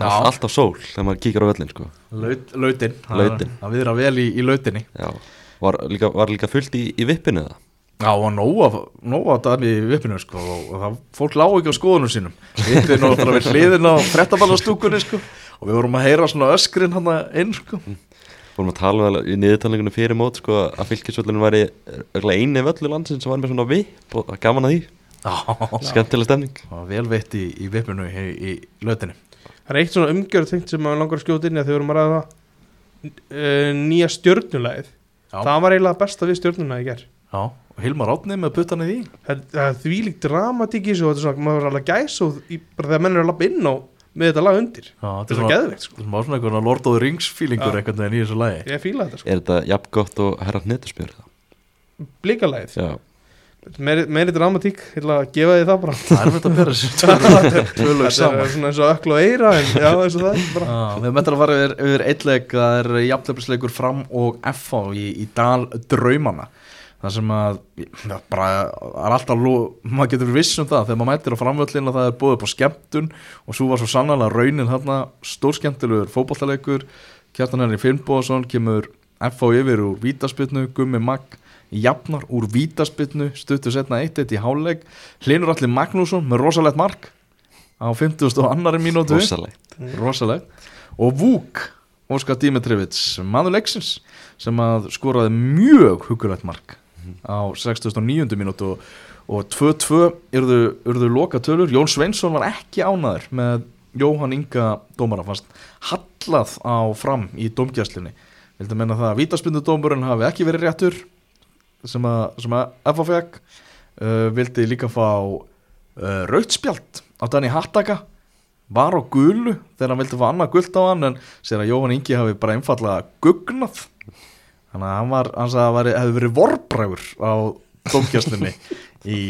Já. Alltaf sól þegar maður kíkir á völlin sko. Laut, lautin, það viðra vel í, í lautinni. Já, var líka, var líka fullt í, í vippinu það? Já, og nóga dæmi í vippinu sko og, það, fólk lág ekki á skoðunum sínum. Vippinu og það við hliðin á frettaballastúkunni sko og við vorum að heyra svona öskrin hann inn sko Fórum að tala um í niðurtalningunum fyrir mót sko að fylkisvöllin væri eini völlu landsins sem var með svona vipp og gaman að því, Já, skemmtileg stemning. Það var vel veitt í, í vippinu í, í lautinni Það er eitt svona umgjörð tengt sem maður langar að skjóta inn að þau vorum að ræða það. Uh, nýja stjörnulegið Já. það var eiginlega besta við stjörnuna í ger Já, og Hilmar Átni með puttan í því. Það, er þvílík dramatík í þessu og þetta er svona, maður er alveg gæs og í, bara þegar menn eru að lappa inn á með þetta lag undir. Já, þetta er svo geðveikt sko, Það var svona einhvern Lord of the Rings feelingur Já. einhvern veginn í þessu lagi. Ég fíla þetta sko. Er þetta jafn gott og herra hnettuspjör það? blíkalagið, Já, meiri, meiri dramatík ég ætla að gefa því það bara. Það er þetta að bera lög (laughs) þetta saman er svona eins og ökla og eira en já eins og það bara. (laughs) Já, við möttum að fara yfir, yfir eitleik það er jafnleifisleikur fram og FH í, í dal draumana það sem að já, bara er alltaf lú, maður getur viss um það þegar maður mætir á framvöllin og það er búið upp á skemmtun og svo var svo sannlega raunin hérna stórskemmtilegur fótballtaleikur Kjartan Henri Finnbóðsson kemur FH yfir úr vítaspilnu Gummi Magg jafnar úr vítaspilnu stuttur setna 1-1 í háleik Hlinur Allir Magnússon með rosalegt mark á 50. og annari mínútu. Rosalegt. Rosalegt. Og Vúk Óskar Dimitrivits, maður leiksins sem að skoraði mjög hugulegt mark á 69. mínútu og, og 2-2 urðu, urðu loka tölur, Jón Sveinsson var ekki ánaður með Jóhann Inga dómara fast hallað á fram í dómgjæslinni vildi menna það að vítaspindudómurinn hafi ekki verið réttur sem að, að fekk uh, vildi líka fá uh, rautspjald á Dani Hattaka var á gulu þegar hann vildi fá annað gult á hann en sér að Jóhann Ingi hafi bara einfallega gugnað þannig að hann var, hann sagði að það hefði verið vorbrægur á dómkjastlinni í,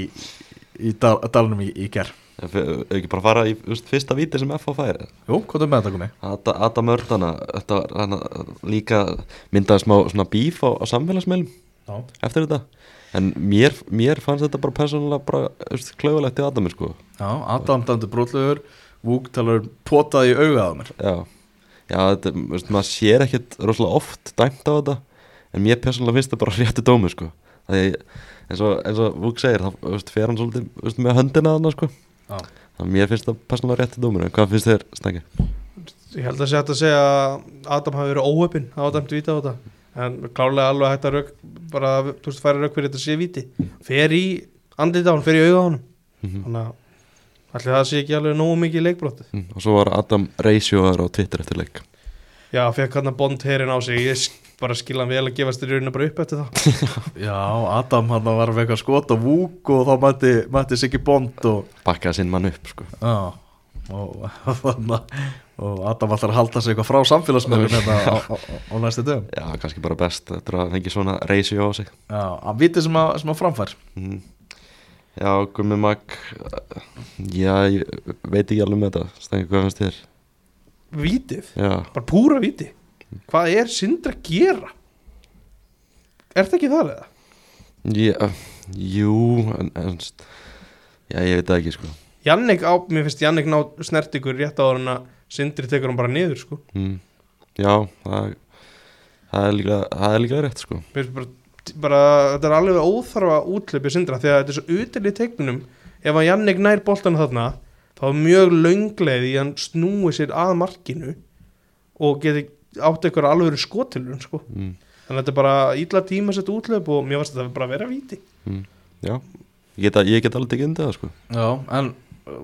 í dal, dalnum í, í ger Ef við ekki bara fara í veist, fyrsta víti sem FH færi Jú, hvað er með þetta komið? Ada, Adam Ördana þetta var hana, líka myndaði smá svona bíf á, á samfélagsmeilum eftir þetta. En mér, mér fannst þetta bara persónulega bara klaufalegt til Adami sko. Já Adam dæmdi brotlegur Vúk talar um potaði í auga á mér. Já, já þetta, veist, maður sér ekkert rosalega oft dæmt á þetta en mér persónulega finnst þetta bara rétti dómi sko. Það er eins og, og Vúk segir þá fer hann svolítið veist, með höndina þarna sko. Já, þannig að mér finnst þetta persónulega rétti dómur. En hvað finnst þér snakki? ég held að að segja að Adam hafi verið óöpinn á dæmt víta á þetta. En klárlega alveg hægt að rauk, bara, þú veist, færa rauk fyrir þetta sé víti. Fer í andlita á hann, fer í auga á hann Mhm. þannig að allir það sé ekki alveg nógu mikið leikbrot Mm, og svo var Adam reisjóðar á Twitter eftir leik. Já, fekk hann bond herin á sig. Ég bara skilja hann vel að gefast í rauninu bara upp eftir það (laughs) Já, Adam hann var með eitthvað skot og vúk og þá mætti, mætti Siggi Bond og, bakkaði sinn mann upp sko. já, og, (laughs) og, og Adam að halda sig eitthvað frá samfélagsmiðlum hérna á, á, á næstu dögum. Já, kannski bara best eftir að fengi svona reysi á sig. Já, að viti sem að, sem að framfær. Mm. já, Gummi Mag já, ég veit ekki alveg með þetta. Stengi hvað finnst þér? Vítið, já, bara púra víti Hvað er Sindri að gera? Er það ekki það eða? já jú, en, en já, ég veit það ekki sko Jannik á, mér finnst Jannik ná snert ykkur rétt á að Sindri tekur hann bara niður sko mm. já, það það er líka, það er líka rétt sko bara, bara, þetta er alveg óþarfa útlöpið Sindra því að þetta er svo util í teiknunum ef að Jannik nær boltan þarna þá er mjög löngleið í að hann snúi sér að markinu og geti átt eitthvað alveg skotilun sko. mm. þannig að þetta er bara ítla tíma sett útlöp og mér varst þetta bara að vera víti Mm. já, ég get, ég get alveg ekki undir það sko Já, en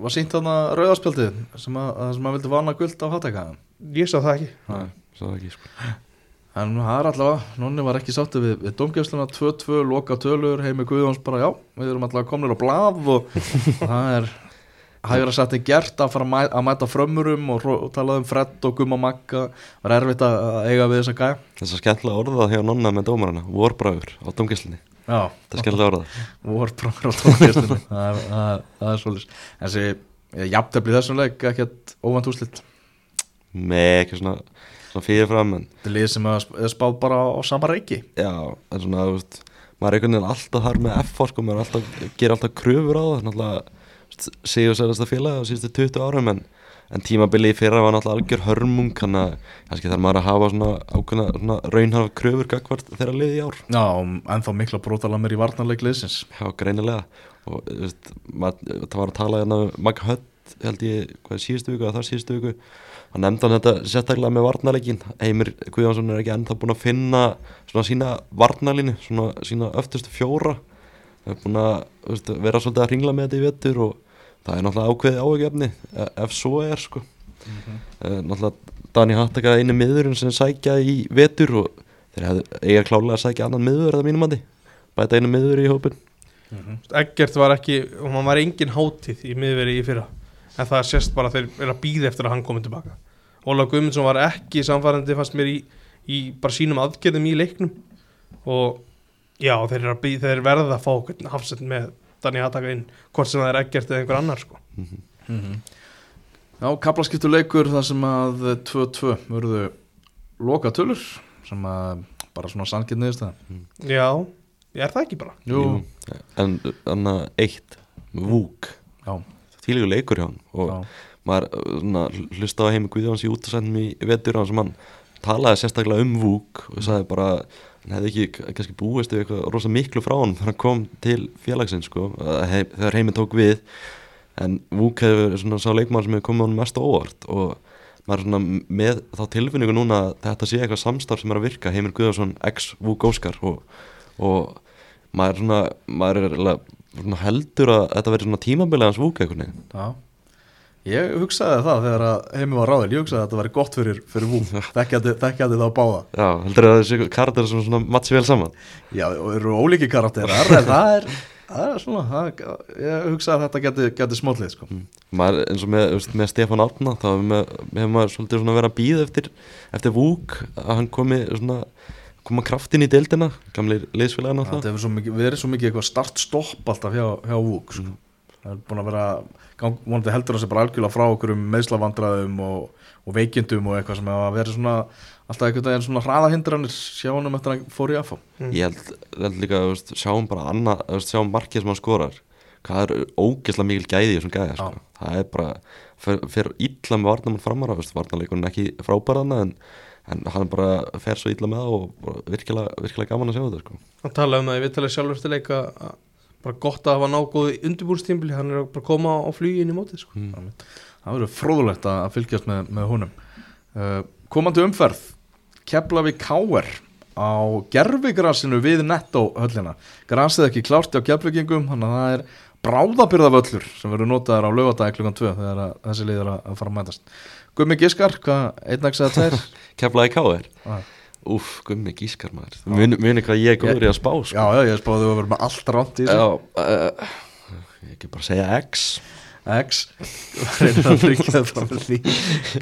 var sínt þarna rauðarspjaldið sem að, að sem að vildi vana guld á háttækaðan ég sá það ekki Nei, svo það ekki sko En það er allavega, nonni var ekki sáttið við, við domgefsluna 2-2, loka tölur, heimi Guðjóns bara já, við erum allavega komnir á blað og (laughs) það er hægur að setja gert að fara að, mæ, að mæta frömmurum og, tala um Fred og Gumma Magga, var erfitt að eiga við þessa gæja. þess að skemmtilega orða hjá nonna með dómarana vorbræður á domgæslinni Já, það er skemmtilega orða vor bara á domgefsluna, (laughs) það, það, það er svolítið. Þessi jafntefli þessum leik, ekkert óvænt úslit. með ekki svona, svona fyrirfram en Þetta er lið sem er sp- spáð bara á sama reiki. já, en svona, veist maður er einhvern veginn alltaf þar með F sko, maður alltaf, gerir alltaf kröfur á það segjum sérasta félag á síðustu 20 árum en, en tímabili í fyrra var náttúrulega algjör hörmung þannig að kannski þarf maður að hafa svona ákveðna svona raunhafa kröfur gagvart þeirra liði í ár. Já, ennþá mikla brótala mér í varnarleik liðsins. Já, greinilega. Og veist, maður, það var að tala hérna Magg Hött, held ég, hvað síðustu viku eða þar síðustu viku, hann nefndi hann þetta sérstaklega með varnarleikin, Heimir Guðjónsson er ekki ennþá búin að finna svona sína varnarlínu, svona sína öftustu fjóra, það er búin að veist, vera svolítið að ringla með þetta í vettur og það er náttúrulega ákveðið áhugjefni ef, ef svo er sko. Mm náttúrulega Dani Hattaka einu miðurinn sem sækja í vettur og þeir hefðu eiga klálega að sækja annan miður eða mínum andi, bæta einu miður í hópin Eggert var ekki, og hann var engin hátíð í miðveri í fyrra en það sést bara að þeir eru að býða eftir að hann komi tilbaka Óla Guðmundsson var ekki samfærandi fannst mér í, í bara sínum aðgerðum í leiknum. Og já, þeir, að býða, þeir verða að fá hvern hafsett með Dani Hattaka inn hvort sem það er Eggert eða einhver annar sko. Já, kaplaskiptu leikur þar sem að 2-2 verðu loka tölur sem að bara svona sannkið niðurst það Já, er það ekki bara? Jú, en þannig að eitt Vúk, já, þýlíku leikur hjá hann og já, maður svona, hlusta á heimi Guðjóns í útasendum í vetur hans sem hann talaði sérstaklega um Vúk og sagði bara hefði ekki kannski búist við eitthvað rosa miklu frá hann þegar hann kom til félagsins sko, hei, þegar heimi tók við. En Vúk hefur svona sá leikmann sem hefur komið hann mest óvart og maður er svona með þá tilfinningu núna að þetta sé eitthvað samstarf sem er að virka. Heimir Guðjónsson ex Vúk Óskar og, og maður er svona, maður er svona heldur að þetta verður svona tímabilið hans Vúk veginn. Já Ég hugsaði það þegar heimi var ráðil ég hugsaði að þetta væri gott fyrir, fyrir vú (laughs) þekkjandi, þekkjandi þá báða. Já, heldur að þessi karakter sem svona matsi vel saman? Já, og eru ólíki karakterar en það er, það er svona það, ég hugsaði að þetta geti, geti smóllið sko. maður eins og með, með Stefán Árna þá hefur maður, svolítið svona verið að býða eftir, eftir Vúk að hann komi svona koma kraftin í deildina, gamli liðsfélagina Það hefur verið svo mikið eitthvað start-stopp alltaf hjá, hjá Vúk sko. Það er búin að vera gang, vonandi heldur það sér bara algjörlega frá okkur um meðslavandræðum og, og veikindum og eitthvað sem hefur verið svona alltaf einhvern veginn svona hraðahindranir sjáunum eftir að hann fór í AFA ég held, held líka, þú veist, sjáum bara annað, þú veist, sjáum markið sem hann skorar hvað er ógeðslega mikil gæði í þessum gæði sko. það er bara, fer, fer illa með varnamann framara, þú veist, varnarleikurinn ekki frábæraðna en, en hann bara fer svo illa með það og bara virkilega, virkilega gaman að sjá þetta sko. Hann talaði um það, ég veit alveg að bara gott að hafa nágóði undirbúrstímbili, hann er að bara koma á flugin í mótið sko. mm. það verður fróðulegt að að fylgjast með, með honum uh, komandi umferð Keflavík Káer á gerfigrasinu við netto höllina grasið ekki klárt á keflvíkingum þannig að það er bráðabyrðavöllur sem verður notaður á laugadagi klukkan 2 þegar að, þessi lið er að, að fara að mætast Gummi Giskar, hvað, einn ekki eða tveir? (laughs) Keflaði Káir Úff, gummi gískar maður. Muni, muni hvað ég er góður í að spá sko. Já, já, ég spáði að vera með allt ránt í þessu. Uh, Ég ekki bara segja X. X. Reynir að tryggja það fram með því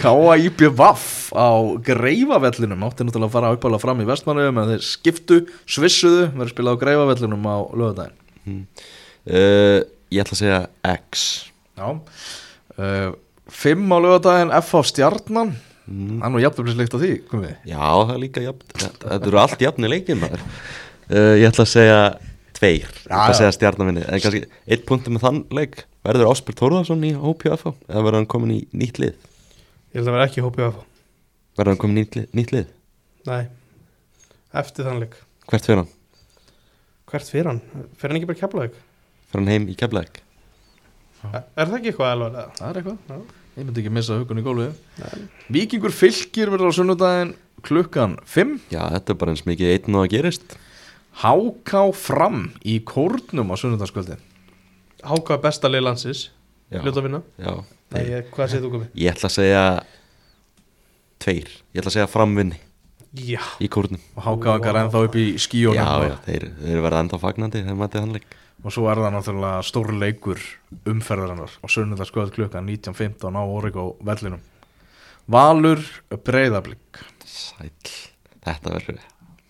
K.A.I.B.V.A.F. á Greifavellinum. Átti náttúrulega að fara uppálega fram í vestmannuðum en þeir skiptu, svissuðu verður spilað á Greifavellinum á lögadaginn uh, Ég ætla að segja X. Já. Uh, Fimm á lögadaginn F.A. Stjarnan mm. hann var jafnveglisleikt á því, komið Já, það er líka jafn Þetta eru allt jafn í leikin maður uh, Ég ætla að segja Tveir Ég ætla að segja stjarnaminni En kannski eitt punktur með þann leik Verður Ásbjörn Þórðarsson í HPF Eða verður hann komin í nýtt lið Ég held að vera ekki að fá Verður hann komin í nýtt lið, nýtt lið? Nei, eftir þann leik Hvert fyrir hann? Hvert fyrir hann? Fyrir hann ekki bara keflaðið? Fyrir hann heim í Keflæk? Er það ekki eitthvað alveg? Það er eitthvað, Já. Ég myndi ekki missa hugun í gólfið. Víkingur fylgir verður á sunnudaginn klukkan 5 Já, þetta er bara eins mikið einn og að gerist. Háká fram í kórnum á sunnudagskvöldi Háka besta Já, Ljóta að vinna já. Nei, hvað segir þú komið? Ég ætla að segja Tveir. Ég ætla að segja framvinni Já, í kórnum. Og Hákáingar ennþá upp í skíunum Já, og, já, þeir, þeir verða ennþá fagnandi þegar maður þetta handleik og svo er það náttúrulega stór leikur umferðarinnar. Á sunnudagskvöld klukkan 19.15 á Origo vellinum. Valur breyðablík Sæll. Þetta verður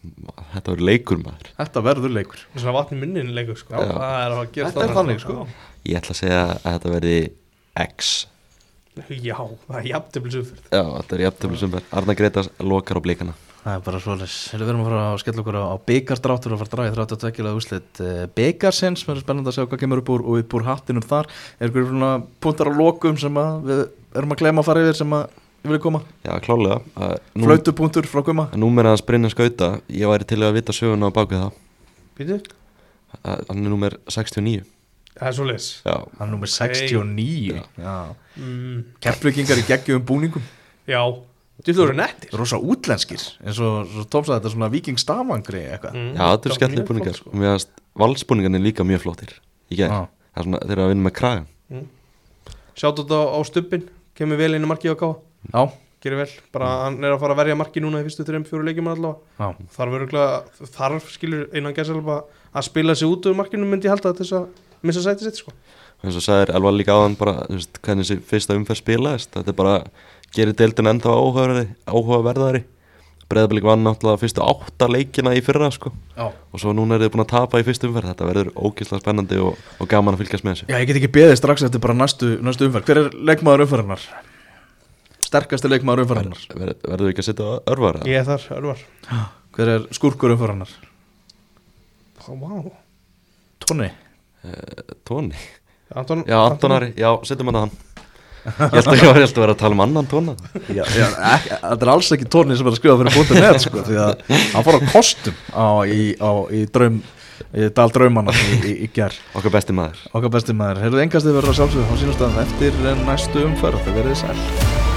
Þetta verður leikur maður. Þetta verður leikur. Svona vatn í munnin leikur sko. Já. Það er að gera Þetta er þannig, sko. Ég ætla að segja að þetta verði X. Já, það er jafnteflis umferð Já, þetta er jafntöflu sem verð Arna Gretas lokar á blíkana Það er bara svoleiðis. Við erum að fara að skella okkur á, á byggarstráttur og fara að draga 32 kilaða úslit byggarsins, það er spennandi að sjá hvað kemur upp úr og upp úr hattinum þar. Er ykkur svona punktar á lokum sem að við erum að glema að fara yfir sem að vilja koma, Já, klálega að nú, flautupunktur frá að Númer hans Brynja Skauta. Ég væri til að vita söguna á bakvið það. Býtu? Að- Hann er númer 69 Það er svo leis Já, hann er nummer 69 Já. mm, Keflvíkingar í geggjum búningum. Já, þú voru nettir. Rosa útlenskir eins og, sagði þetta er svona vikingstafangri eitthvað. Mm, já þetta er skemmtileg mjög búningar sko. Mér finnst valsbúningarnir líka mjög flottir er svona, þeir eru að vinna með kragan Sjáttu þetta á stubbin Kemur vel inn í markið á káa Já, Gerir vel, bara hann er að fara að verja marki núna í fyrstu 3-4 leikjum allavega. Já, Þarf öruglega, þarf skilur innan gæsalba að spila sig út úr markinu myndi ég halda til þess að missa sæti sitt sko. Eins og sagðir Elva líka áðan bara er gerir deildin ennþá áhugaverðari, Breiðablík vann náttúrulega fyrstu átta leikina í fyrra sko. Já. Og svo núna er þið búin að tapa í fyrstu umferð. Þetta verður ógeðslega spennandi og, og gaman að fylgjast með þessu. Já, ég get ekki beðið strax eftir bara næstu, næstu umferð. Hver er leikmaður umferðarnar? Sterkasti leikmaður umferðarnar Ver, verður ekki að setja örvar eða? Ég er þar, örvar. Hver er skúrkur umferðarnar? Vá, Tóni Tóni, Anton, já Antonari, já setjum hann að hann ég held að ég var að vera að tala um annan tóna já, já, ekki, Þetta er alls ekki Tóni sem er að skrifa fyrir búin net sko, Því að hann fór á kostum á, í, á, í, draum, í dal draumanna í, í, í ger okkar besti maður. Okkar besti maður. Heyrðu engast þið verður að sjálfsögðu á sínustæðan eftir næstu umferð Það verið sæl